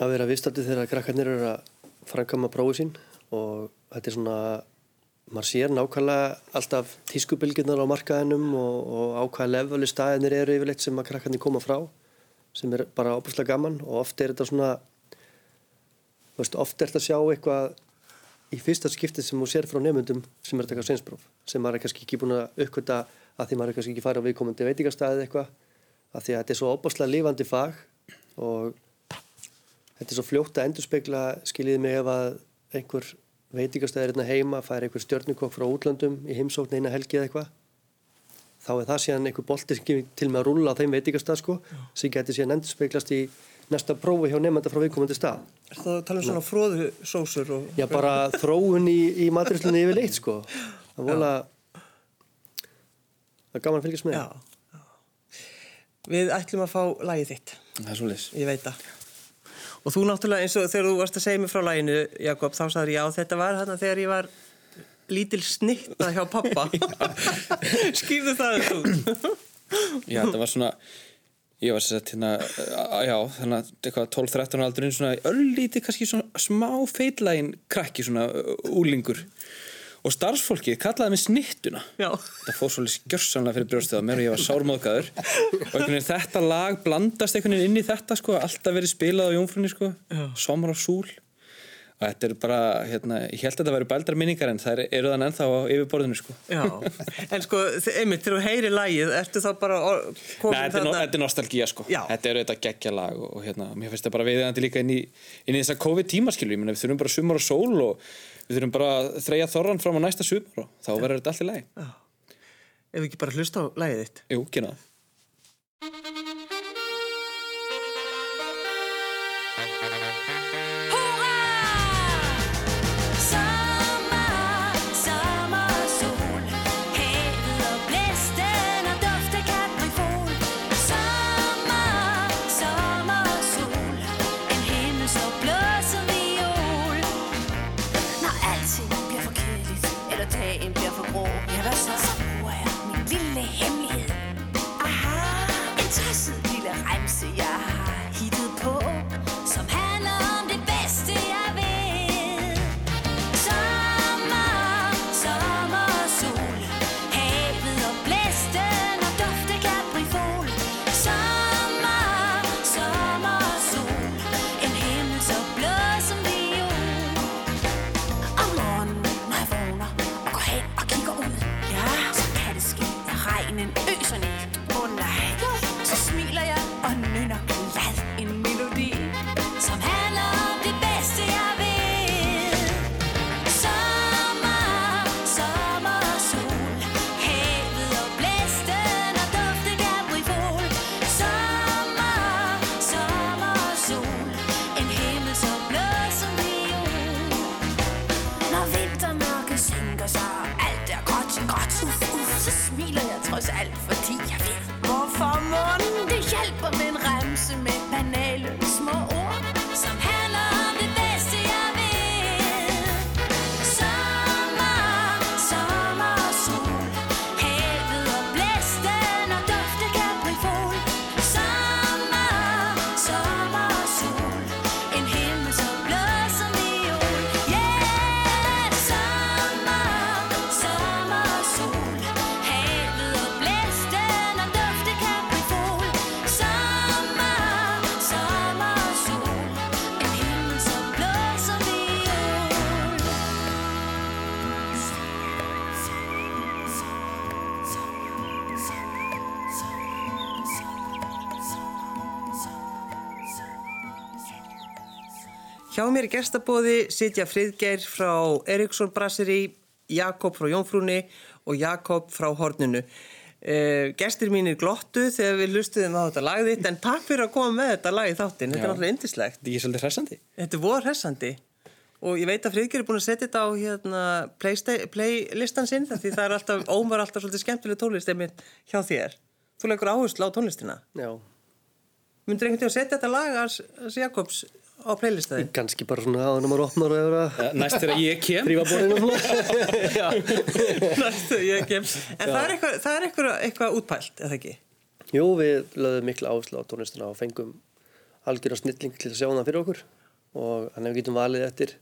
að vera vistandi þegar krakkarnir eru að framkama prófi sín og þetta er svona maður sér nákvæmlega alltaf tískubilgirnar á markaðinum og, og á hvaða leveli staðinir eru yfirleitt sem að krakkarnir koma frá sem er bara óbúslega gaman og oft er þetta svona veist, oft er þetta að sjá eitthvað í fyrsta skiptið sem þú sér frá nefndum sem er að taka sveinspróf sem maður er kannski ekki búin að uppkvita að því maður er kannski ekki farið á viðkomandi veitingastæðið eitthvað að því að þetta er svo óbúslega lifandi fag og þetta er svo fljótt að endurspegla skiljiði mig ef að einhver veitingastæðir hérna heima fær einhver stjörnukokk frá útlandum í heimsókn eina helgi eða eitthvað þá er það síðan einhver bolti til með að rúlla á þeim veitingastæð sko sem getur síðan endurspeglast í næsta prófi hjá nefnda frá viðkomandi stað Er það að tala um svona fróðu sósur og... Já, bara þróun í, í maturislinni yfir leitt, sko. Það vola... Það er gaman að fylgjast með. Já, já. Við ætlum að fá lagið þitt, Það er svolítið. ég veit það. Og þú náttúrulega eins og þegar þú varst að segja mér frá laginu, Jakob, þá sagður ég á þetta var þarna þegar ég var lítil snitta hjá pappa. Skýrðu það þú? Já, þetta var svona ég var sett hérna uh, já, þannig að eitthvað 12-13 aldurinn svona öllítið kannski svona smá feitlægin krakki svona úlingur og starfsfólkið kallaði mig snittuna Já. þetta fór svolítið skjörsamlega fyrir brjóstið á mér og ég var sármóðgæður og þetta lag blandast einhvern veginn inn í þetta sko, alltaf verið spilað á jónfrunni sko, somar á súl og þetta er bara, hérna, ég held að þetta væri bældar minningar en það eru þann ennþá á yfirborðinu sko. Já, en sko, einmitt, þegar þú heyri lagið, ertu þá bara komin Nei, þetta er, þetta er nostalgía sko. Já. Þetta er auðvitað geggja lag og, hérna, mér finnst það bara viðeigandi líka inn í, inn í þessa COVID-tíma skilu, ég meina við þurfum bara sumar og sól og við þurfum bara að þreja þorran fram á næsta sumar og þá verður þetta allt í lagi. Ef við ekki bara hlusta á lagið þitt. Jú, kynna það mér í gestabóði sitja Friðgeir frá Eriksson Brasserí, Jakob frá Jónfrúni og Jakob frá Horninu. Uh, gestir mínir glottu þegar við lustuðum á þetta lag þitt en takk fyrir að koma með þetta lag í þáttin, þetta Já. er náttúrulega indislegt. Þetta er svolítið hressandi Þetta voru hressandi og ég veit að Friðgeir er búin að setja þetta á hérna, playlistan sinn því það er alltaf, ómar alltaf svolítið skemmtileg tónlist einmitt hjá þér. Þú leikur áherslu á tónlistina. Já, Myndur einhvern veginn að setja þetta lag hans Jakobs á playlistaði? kannski bara svona að hann maður opnar og hefur að Eh, Næst þegar ég kem Já, Næstu, ég kem. En það er eitthvað, það er eitthvað, eitthvað útpælt, eða ekki? Jú, við lögðum mikla áherslu á tónlistina og fengum algjörða snilling til að sjá hana fyrir okkur og að við getum valið eftir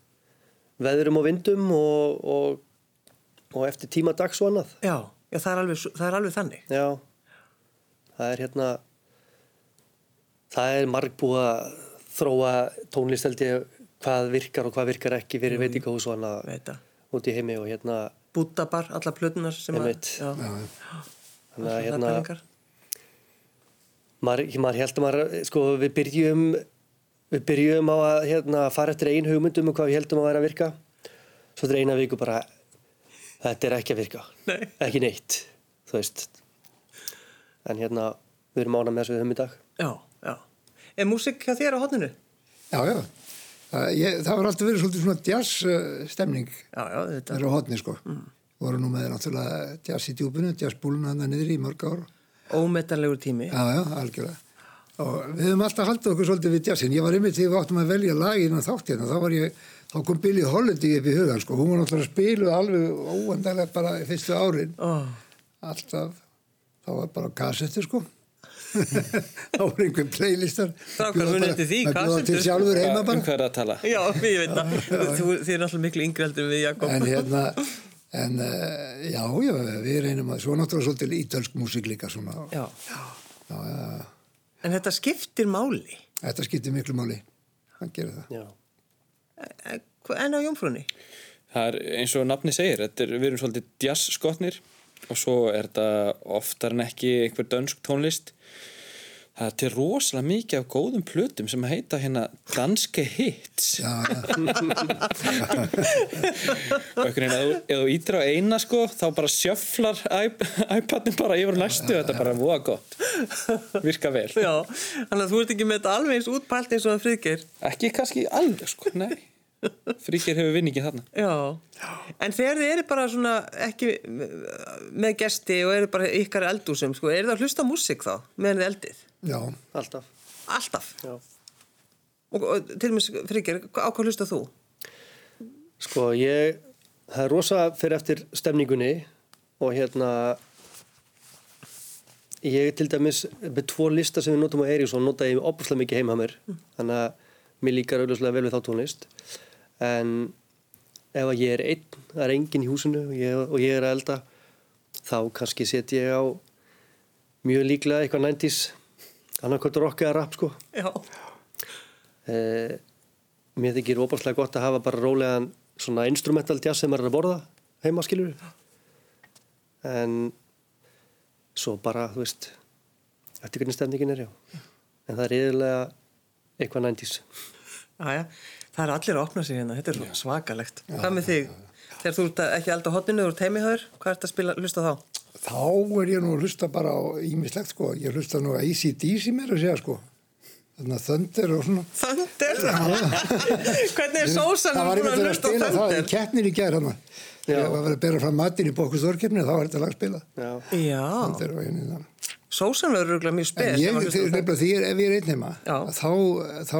veðrum og vindum og, og, og eftir tíma dags og annað. Já, já það, er alveg, það er alveg þannig. Já, það er hérna, það er margbúið að þróa tónlist held ég hvað virkar og hvað virkar ekki fyrir veitingahús og annað út í heimi og hérna, Bútabar, alla plötunar sem að... Þannig að hérna, maður, maður held að maður, sko, við byrjum við byrjum á að hérna, fara eftir ein hugmyndum um hvað við heldum að vera að virka. Svo þetta er eina viku bara þetta er ekki að virka. Nei. ekki neitt, þú veist. En hérna við erum ána með þessu við höfum í dag. Já, já. Er músík hjá þér á hodninu? Já, já. Það, ég, það var alltaf verið svolítið svona jazz stemning Já, já, þetta. á hodni, sko. Voru nú með náttúrulega jazz í djúpinu, jazz búluna hann niður í mörg ár. ómetanlegur tími. Já, já, algjörlega. Og við höfum alltaf haldið okkur svolítið við jazzin. Ég var einmitt þegar við áttum að velja lagin á þáttina. Þá var ég, þá kom Billy Holiday upp í hugan, sko. Hún var náttúrulega að spilu alveg óendalega bara í fyrstu árin. Ó, Alltaf, þá var bara kassettur, sko. þá var einhver playlistar. Því, maður bjóða til heima um bara. hvað er að tala já, ég veit það. Þið er náttúrulega miklu yngri heldur en við, Jakob. En hérna, en uh, já, já, við reynum að, svo náttúrulega svolítið ítölsk músík líka svona. Já. Já, já, En þetta skiptir máli. þetta skiptir miklu máli. Það gerir það. Já. En hva- en á jómfrúni? Það er eins og nafni segir, þetta er, við erum svolítið jazzskotnir og svo er þetta oftar en ekki einhver dönsk tónlist. Það er til rosalega mikið af góðum plötum sem heita hérna danske hits. Já, já, Og einhvern veginn, ef þú- ítir á eina sko, þá bara sjöflar iP- iPadin bara yfir á næstu, þetta er bara voða gott. Virka vel. Já, þannig að þú ert ekki með þetta alveg eins útpælt eins og það friðgeir. Ekki kannski alveg sko, nei. Fríkir hefur vinningin þarna. Já. En þegar þið eru bara svona ekki með gesti og eru bara ykkar eldúsum, sko, eru það að hlusta á músík þá meðan þið eldið? já. Alltaf. Alltaf. Já. Og, og til og með friðgeir, á hvað hlusta þú? Sko, ég, það er rosa fyrir eftir stemningunni og hérna, ég til dæmis, með tvo lista sem við notum á Eiríksson, nota ég opuslega mikið heima að mér, þannig að mér líkar auðvitað vel við þá tónlist, en ef að ég er einn, það er enginn í húsinu og ég, og ég er að elda, þá kannski set ég á mjög líklega eitthvað 90s, annarkvæmt rock eða rap, sko. Já. Eh, mér þykir óbærslega gott að hafa bara rólegan svona instrumental jazz sem maður er að borða heima skilur en svo bara, þú veist eftir hvernig stemningin er já en það er yfirlega eitthvað 90s Æja, það er allir að opna sig hérna, þetta er svo svakalegt. Hvað með þig? Þegar þú ert að- ekki elda hotninu, þú ert heimihöður, hvað ert að spila, hlusta þá? Þá er ég nú að hlusta bara á ímislegt sko. Ég hlusta nú að ACDC mér að segja sko. Þannig að þöndir og svona. Þöndir? Hvernig er sósan Það var búin einmitt að verið að hlusta á spila það í þöndir? keppnir í gær hann. Já. Ég var að bera fram matinn í bókus orkefni þá var þetta lag spilað. já, Sósan verður örugglega mjög spes. ég, því er, ef ég er einn heima, þá, þá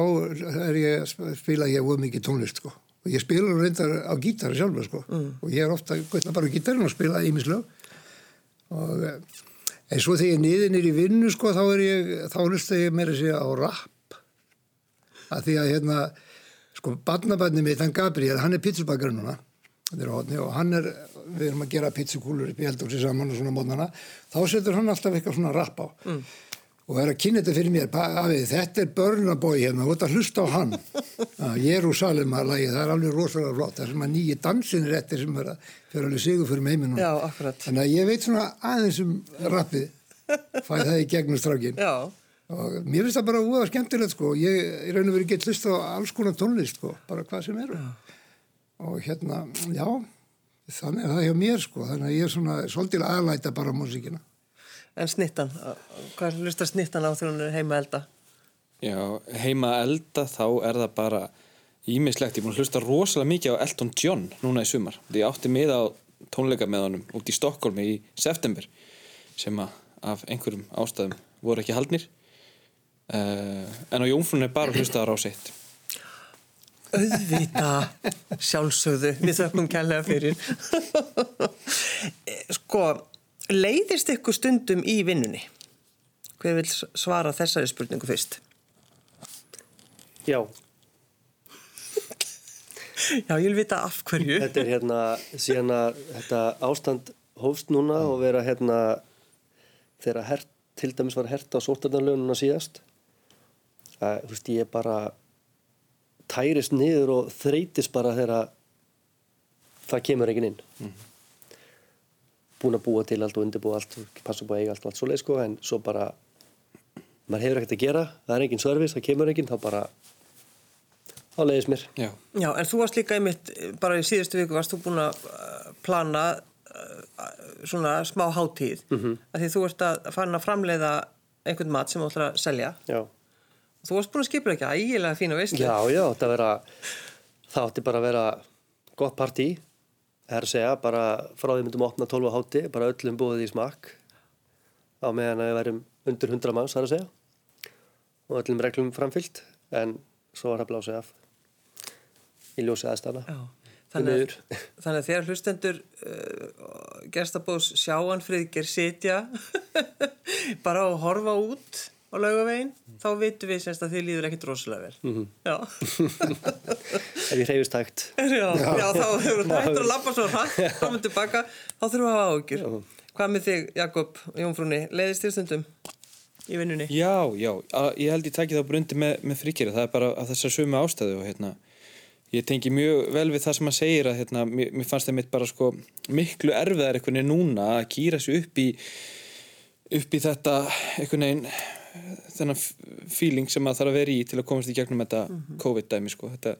er ég spila ég voð mikið tónlist sko. Og ég spila reyndar á gítar sjálfur sko. Mm. Og ég er ofta gætna bara á gítarinn og spila ímislög. Og eh, en svo þegar ég er niður nýr í vinnu sko, þá er ég, þá hlusta ég meira segja á rap. Að því að hérna, sko, barnabarnið mitt, hann Gabriel, hann er pizzubakarinn núna. Er og hann er, við erum að gera pizzukúlur upp í eldhúsi saman og svona mótnana. Þá setur hann alltaf eitthvað svona rapp á. Mm. Og er að kynna þetta fyrir mér, afið, þetta er börnabói hérna, þú ert að hlusta á hann. Jérúsalema lagið, það er alveg rosalega flott. Það er sem að nýji dansinir eftir sem er að fyrir alveg sigur fyrir. Já, akkurat. Þannig að ég veit svona aðeins um rappið, fæ það í gegnum. Já, Og mér finnst það bara úða skemmtilegt sko. Ég í raun og verið gett list á alls konar tónlist sko, bara hvað sem eru. Og hérna, já, þannig er það hjá mér sko. Þannig að ég er svona svolítil aðlæta bara á músíkina. en snittan, hvað hlusta snittan á þegar hún er heima að elda? Já, heima að elda þá er það bara ímislegt. Ég er að hlusta rosalega mikið á Elton John núna í sumar. Því ég átti miða á tónleika með honum út í Stokkólmi í september sem að af einhverjum ástæðum voru ekki haldnir. Uh, en á Jónfrún er bara að hlusta á rásitt. Auðvita, sjálfsögðu, við þökkum kærlega fyrir. sko, leiðist ykkur stundum í vinnunni? Hver vil svara þessari spurningu fyrst? já, Já, ég vil vita af hverju. þetta er hérna síðan að þetta ástand hófst núna og vera hérna þegar hert, til dæmis var hert á sótarnarlönuna síðast að, þú veist, ég bara tærist niður og þreytist bara þegar það kemur ekki inn. Búin að búa til allt og undirbúa allt og passa búið að eiga allt og allt svo leið sko en svo bara maður hefur ekkert að gera, það er engin service, það kemur engin þá bara þá leiðist mér. Já. Já, en þú varst líka einmitt, bara í síðustu viku varst þú búin að uh, plana uh, svona smá hátíð. Mm -hmm. að því þú ert að fara að framleiða einhvern mat sem þú ætlar að selja. Já þú varst búin að skipa ekki ægilega fína veislu. Já, já, þetta vera, það átti bara að vera gott partí, það er að segja, bara frá því myndum að opna 12 á hátti, bara öllum búið í smakk. Á meðan að við værum undir 100 manns, það er að segja. Og öllum reglum framfyllt en svo var það blásið af í ljósið aðstæðana Já. Þannig, að- þannig að þegar hlustendur uh, gestabóðs sjáan friðger sitja bara að horfa út á laugavegin, þá vitum við semst að þið líður ekkit rosalega vel. Mhm. Já. ef ég hreyfist hægt já, já, þá hefur það hættur að lappa svo hrætt, komum tilbaka, þá þurfum við að hafa ágjur. Hvað með þig, Jakob Jónfrúni, leiðist þér stundum í vinnunni? Já, já, að, ég held ég taki þá brundi með, með fríkeri, það er bara af þessar sömu ástæðu og hérna, ég tengi mjög vel við það sem að segir að hérna, mér, mér fannst það mitt bara sko miklu erfiðar einhvern veginn núna að kýra sig upp í upp í þetta einhvern veginn þennan feeling sem að þarf að vera í til að komast í gegnum þetta COVID-dæmi sko, þetta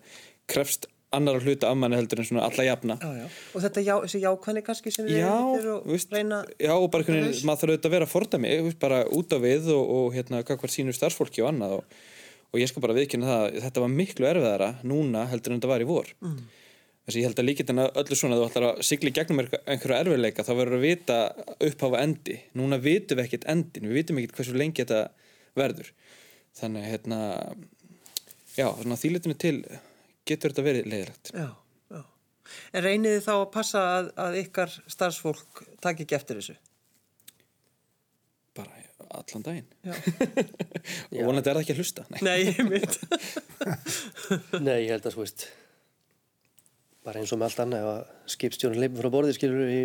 krefst annara hluta af manni heldur en svona alla jafna. Já, já. Og þetta já, jákvæðni kannski sem við erum og reyna... já, og bara veginn, maður þarf auðvitað að vera veist, bara út á við og, og hérna, hvað hvert sínu starfsfólki og annað og, og ég skal bara viðkynna það að þetta var miklu erfiðara núna heldur en þetta var í vor. Mm. þess að ég held að líkit en öllu svona þú ætlar að sigla í gegnum einhver- einhverju erfiðleika þá verður að vita upphafa endi núna vitum við ekkert endin, við vitum ekkert hversu lengi þetta verður þannig að, hérna þýlitinu til getur þetta verið leiðilegt Já, já. En reynið þið þá að passa að, að ykkar starfsfólk taki ekki eftir þessu? bara allan daginn Já. og vonandi er það ekki að hlusta Nei. Nei, ég mynd. Nei, ég held að þú veist bara eins og með allt annað ef að skipstjórn leipur frá borði skilur í,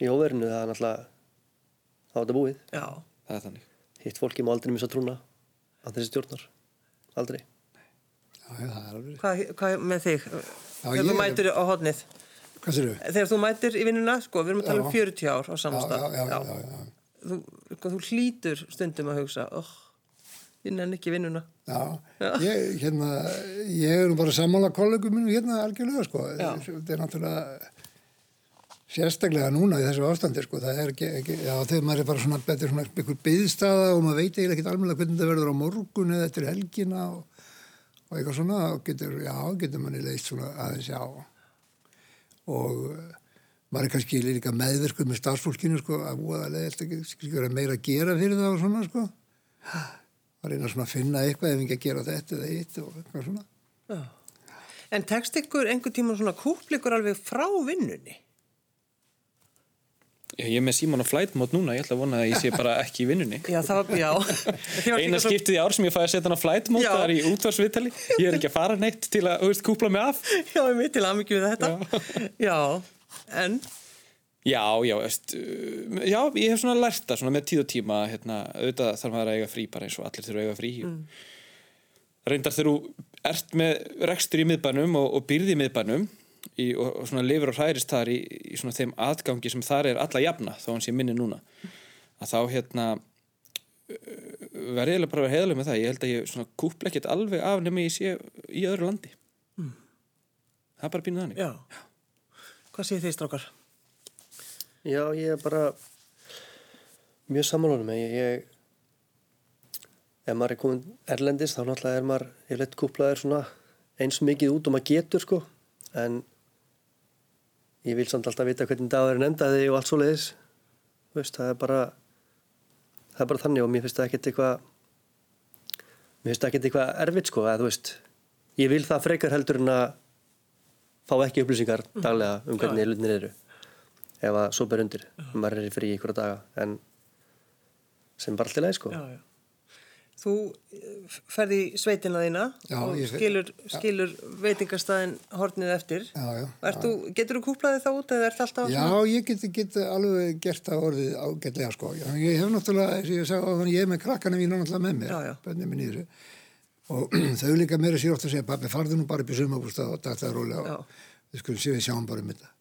í óverinu það er náttúrulega þá er þetta búið Já, það er þannig hitt fólki má aldrei missa trúna að þessi stjórnar aldrei Já, já, það er alveg. hvað, hvað með þig? Þegar þú mætir á hodnið. Hvað sér Þegar þú mætir í vinnuna, sko, við erum að tala um Já. 40 ár á Já, samastað. já, já, já, já. Þú, sko, þú hlýtur stundum að hugsa, oh, ég nenni ekki vinnuna. Já, ég, hérna, ég er nú bara sammála kollegum minn hérna algjörlega, sko. Já. Þetta er náttúrulega sérstaklega núna í þessu ástandi, sko. Það er ekki, ekki já, þegar maður er bara svona betur svona ykkur byðstaða og maður veit eiginlega ekkert almennilega hvernig það verður á morgun eða eftir helgina og, og eitthvað svona, og getur, já, getur manni leist svona aðeins, já. Og eh, maður er kannski líka meðverkur með starfsfólkinu, sko, að voðalega eftir ekki vera meira að gera fyrir það og svona, sko að reyna svona að finna eitthvað ef ekki að gera þetta eða eitt og eitthvað svona. Já. En tekst ykkur einhver tíma svona kúplikur alveg frá vinnunni? Já, ég er með Símon og flightmót núna, ég ætla að vona að ég sé bara ekki í vinnunni. Já, það var, já. Eina skiptið í ár sem ég fæði að setja hann á flightmót, Já. það er í útvarsviðtali. Ég er ekki að fara neitt til að, veist, kúpla mig af. Já, ég mitt til aðmyggju við þetta. Já. en, Já, já, veist, uh, já, ég hef svona lært það svona með tíð og tíma, hérna, auðvitað þarf maður að eiga frí bara eins og allir þurfa að eiga frí. Reyndar þegar þú ert með rekstur í miðbænum og, og byrði í miðbænum í, og, og svona lifur og hrærist þar í, í svona þeim atgangi sem þar er alla jafna, þó hann sé minni núna. Að þá, hérna, verði eiginlega bara að vera heiðalega með það. Ég held að ég svona kúpla ekkert alveg af nema ég sé í öðru landi. Það er bara býnað þannig. já. Hvað séu þið, strákar? Já, ég er bara mjög samanlónum ég, ég ef maður er komin erlendis þá náttúrulega er maður ég leitt kúplaður svona eins mikið út og maður getur sko en ég vil samt alltaf vita hvernig dagurinn endaði og allt svo leiðis veist, það er bara það er bara þannig og mér finnst það ekkert eitthvað mér finnst það ekkert eitthvað erfitt sko að þú veist ég vil það frekar heldur en að fá ekki upplýsingar daglega um hvernig hlutinir eru ef að svo ber undir maður er í frí ykkur daga en sem bara alltaf leið sko. Já, já. Þú eh, ferði í sveitina þína Já, og skilur, skilur veitingastæðin hornið eftir. Já, já, Þú, getur þú kúplaðið þá út eða ert alltaf Já, ég get, get alveg gert það orðið ágætlega sko. Ég hef náttúrulega, eins og ég sagði þannig, ég er með krakkana mínu náttúrulega með mér, bönnið minn í þessu. Og þau líka meira sér oft að segja, pappi, farðu nú bara upp í sumabústað og dætt það rólega og við skulum séu við sjáum bara um þetta.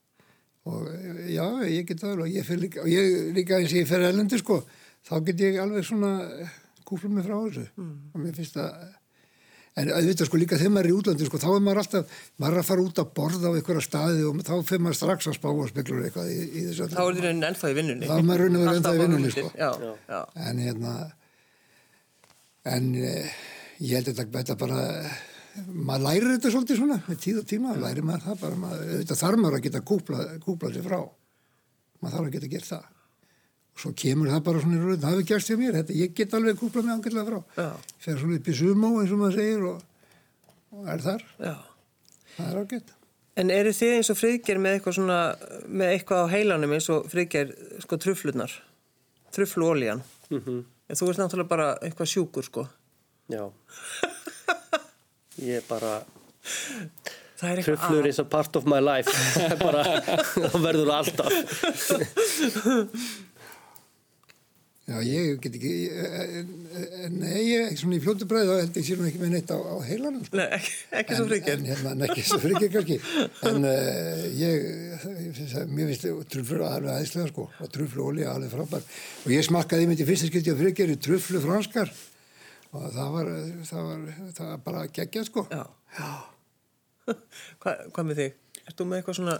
Og eh, já, ég get það alveg, ég fer líka, og ég líka eins og ég fer elendi sko, þá get ég alveg svona kúfla mig frá þessu. Mm. Og mér finnst það, En auðvitað sko líka þegar maður er í útlandi sko, þá er maður alltaf, maður er að fara út að borða á einhverja staði og þá fyrir maður strax að spá og speklur eitthvað í, í þessu. Þá er þið raunin ennþá í vinnunni. Þá er maður raunin að ennþá í vinnunni, sko. Já, já. En hérna, en eh, ég held þetta þetta bara, maður lærir þetta svolítið svona, með tíð og tíma, lærir maður það bara, maður, auðvitað þarf maður að geta kúpla, kúpla sér frá. Maður þarf að geta gert það. Svo kemur það bara svona í röð, það hefur gerst hjá mér, þetta, ég get alveg kúpla mig ángætlega frá. Já. Fer svona upp í sumó eins og maður segir og, og er þar, Já. það er ágætt. En eru þið eins og friðger með eitthvað svona, með eitthvað á heilanum eins og friðger, sko, truflunar, trufluolían? Mm -hmm. Þú ert náttúrulega bara eitthvað sjúkur, sko. Já. Ég bara, er eitthvað tröflur is a part of my life. Það bara, það verður alltaf. Já, ég get ekki, ég- en nei, ég, svona í fljótu bræði þá held ég sér nú ekki með neitt á, á heilanum. sko. Nei, ekki, ekki svo friðger. En, en hérna, en ekki svo frikið kannski. En uh, ég, ég finnst að, mér finnst truflur alveg aðeinslega sko, og truflu olíu alveg frábær. Og ég smakkaði í fyrsta skipti á frikið í truflu franskar og það var, það var, það var bara geggjað sko. Já. Hva, hvað með þig? Þú með eitthvað svona,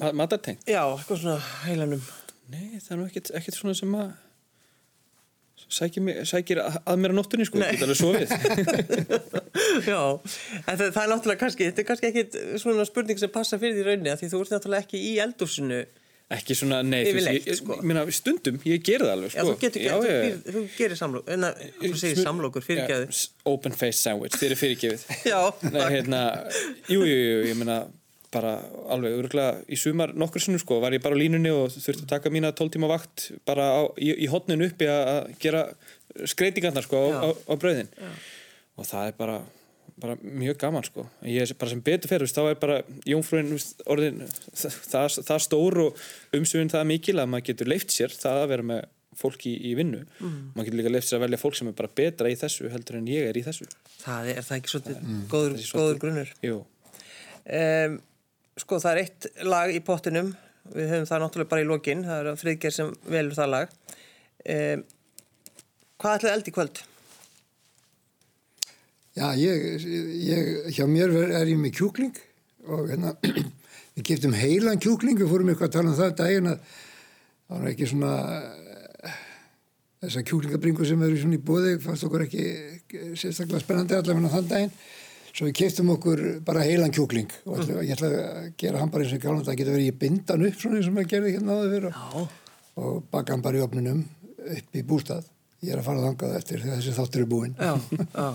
Ma- Matartengt? já, eitthvað svona heilanum? Nei, það er nú ekkert, ekkert svona sem að sækir, mig, sækir að að mér á nóttunni sko, get alveg sofið já, en það, það er náttúrulega kannski, þetta er kannski ekkit svona spurning sem passa fyrir því rauninni, af því þú ert náttúrulega ekki í eldúsinu. ekki svona, nei, þú Yfirleitt, ég, sko. meina, stundum, ég ger það alveg Já, sko. þú getur, já, þú, ég- býr- þú gerir samlók, en það, þú segir samlókur, fyrirgæðu. Já, s- open face sandwich, þið er fyrirgefið Já, Nei, hérna, jú, jú, jú, ég meina bara alveg örgulega í sumar nokkur sinnum sko, var ég bara á línunni og þurfti að taka mína 12 tíma vakt bara á, í, í hotninu uppi að gera skreitingarnar sko á, Já. á, á brauðin. Og það er bara, bara mjög gaman sko. Ég er bara sem betur fyrir, þá er bara jónfrúin orðin það, það, það stór og umsöfun það mikil að maður getur leift sér það að vera með fólk í, í vinnu. Maður getur líka leift sér að velja fólk sem er bara betra í þessu heldur en ég er í þessu. Það er, er það ekki svolítið góður, góður grunnur. Jú. Um, sko það er eitt lag í pottinum við höfum það náttúrulega bara í lokin það er friðger sem velur það lag um, hvað ætlaði eld í kvöld? Já, ég, ég, hjá mér er ég með kjúkling og hérna, við giftum heilan kjúkling, við fórum eitthvað að tala um það daginn að það var ekki svona eh, þessar kjúklingabringur sem eru svona í bóði, fannst okkur ekki eh, sérstaklega spennandi allavega þann daginn. Svo við kiftum okkur bara heilan kjúkling og ætla, ég ætla að gera hann bara eins og gálan, það getur verið í bindan upp svona eins og maður gerði hérna áður fyrir og, og baka hann bara í opnunum upp í bústað. Ég er að fara þangað eftir þegar þessi þáttur er búinn. Já, já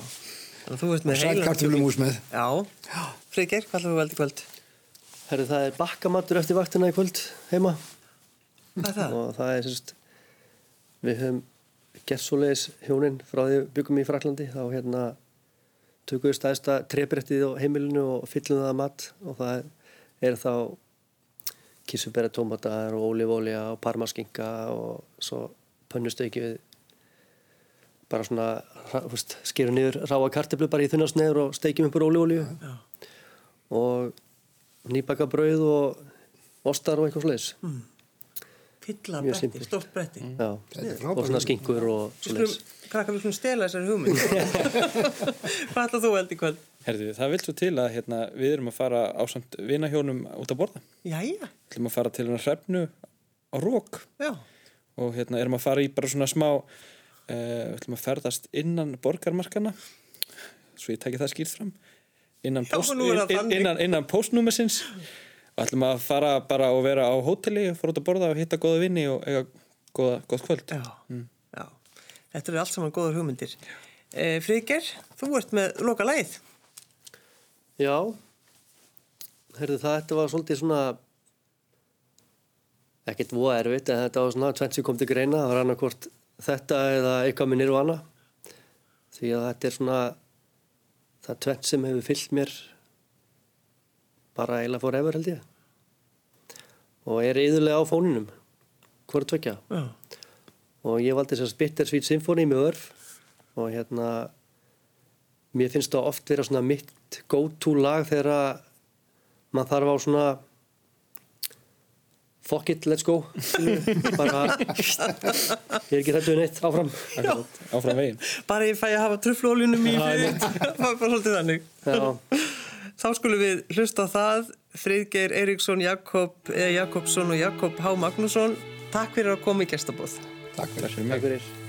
Þannig að þú ert með Sæl heilan með. Já, friðger, hvað ætlaði þú eld í kvöld? Herru, það er bakkamatur eftir vaktina í kvöld heima Hvað er það? og það er sérst við höfum gert svoleiðis hjónin frá því við byggum í Fraklandi þá hérna tökum við stæðsta trefbrettið á heimilinu og fyllum það að mat og það er þá kísubera tómatar og ólífólja og parmaskinka og svo pönnustöki við bara svona veist, skerum niður ráa karteflu bara í þunnasneður og steikjum upp úr ólífólju og nýbaka brauð og ostar og eitthvað svoleiðis. Fylla Mjög bretti, stórt bretti. Er og svona skinkur og skulum, krakkar, við skulum stela þessari hugmynd. Hvað ætlaði þú eld í kvöld? Herðu, það vil svo til að hérna, við erum að fara á samt vinahjónum út að borða. Jæja, Við ætlum að fara til hérna hrefnu á rók já, og hérna erum að fara í bara svona smá, uh, við ætlum að ferðast innan borgarmarkana, svo ég tæki það skýrt fram, innan, post, inn, innan, innan postnúmersins og ætlum að fara bara og vera á hóteli og fara út að borða og hitta góða vinni og eiga góða, góð kvöld. já, já Þetta eru allt saman góður hugmyndir. E, Friðger, þú ert með loka lagið Já, herðu það, þetta var svolítið svona ekkert voða erfitt en þetta var svona tvennt sem kom til greina. Það var annarkvort þetta eða eitthvað með nirvana. Því að þetta er svona það tvennt sem hefur fyllt mér bara eiginlega forever held ég. Og er yðurlega á fóninum hvort tvekja Já, og ég valdi þess að Bittersweet Symphony með örf og hérna mér finnst það oft vera svona mitt go-to lag þegar maður þarf á svona fuck it, let's go. Bara ég er ekki hrættu neitt áfram. Akkurat, Áfram veginn. bara ég fæ að hafa truflólunum í fyrir Það var bara svolítið þannig. Já. Þá skulum við hlusta á það. Friðgeir Eiríksson, Jakob e, Jakobsson og Jakob H. Magnússon. Takk fyrir að koma í gestabóð Takk fyrir. Takk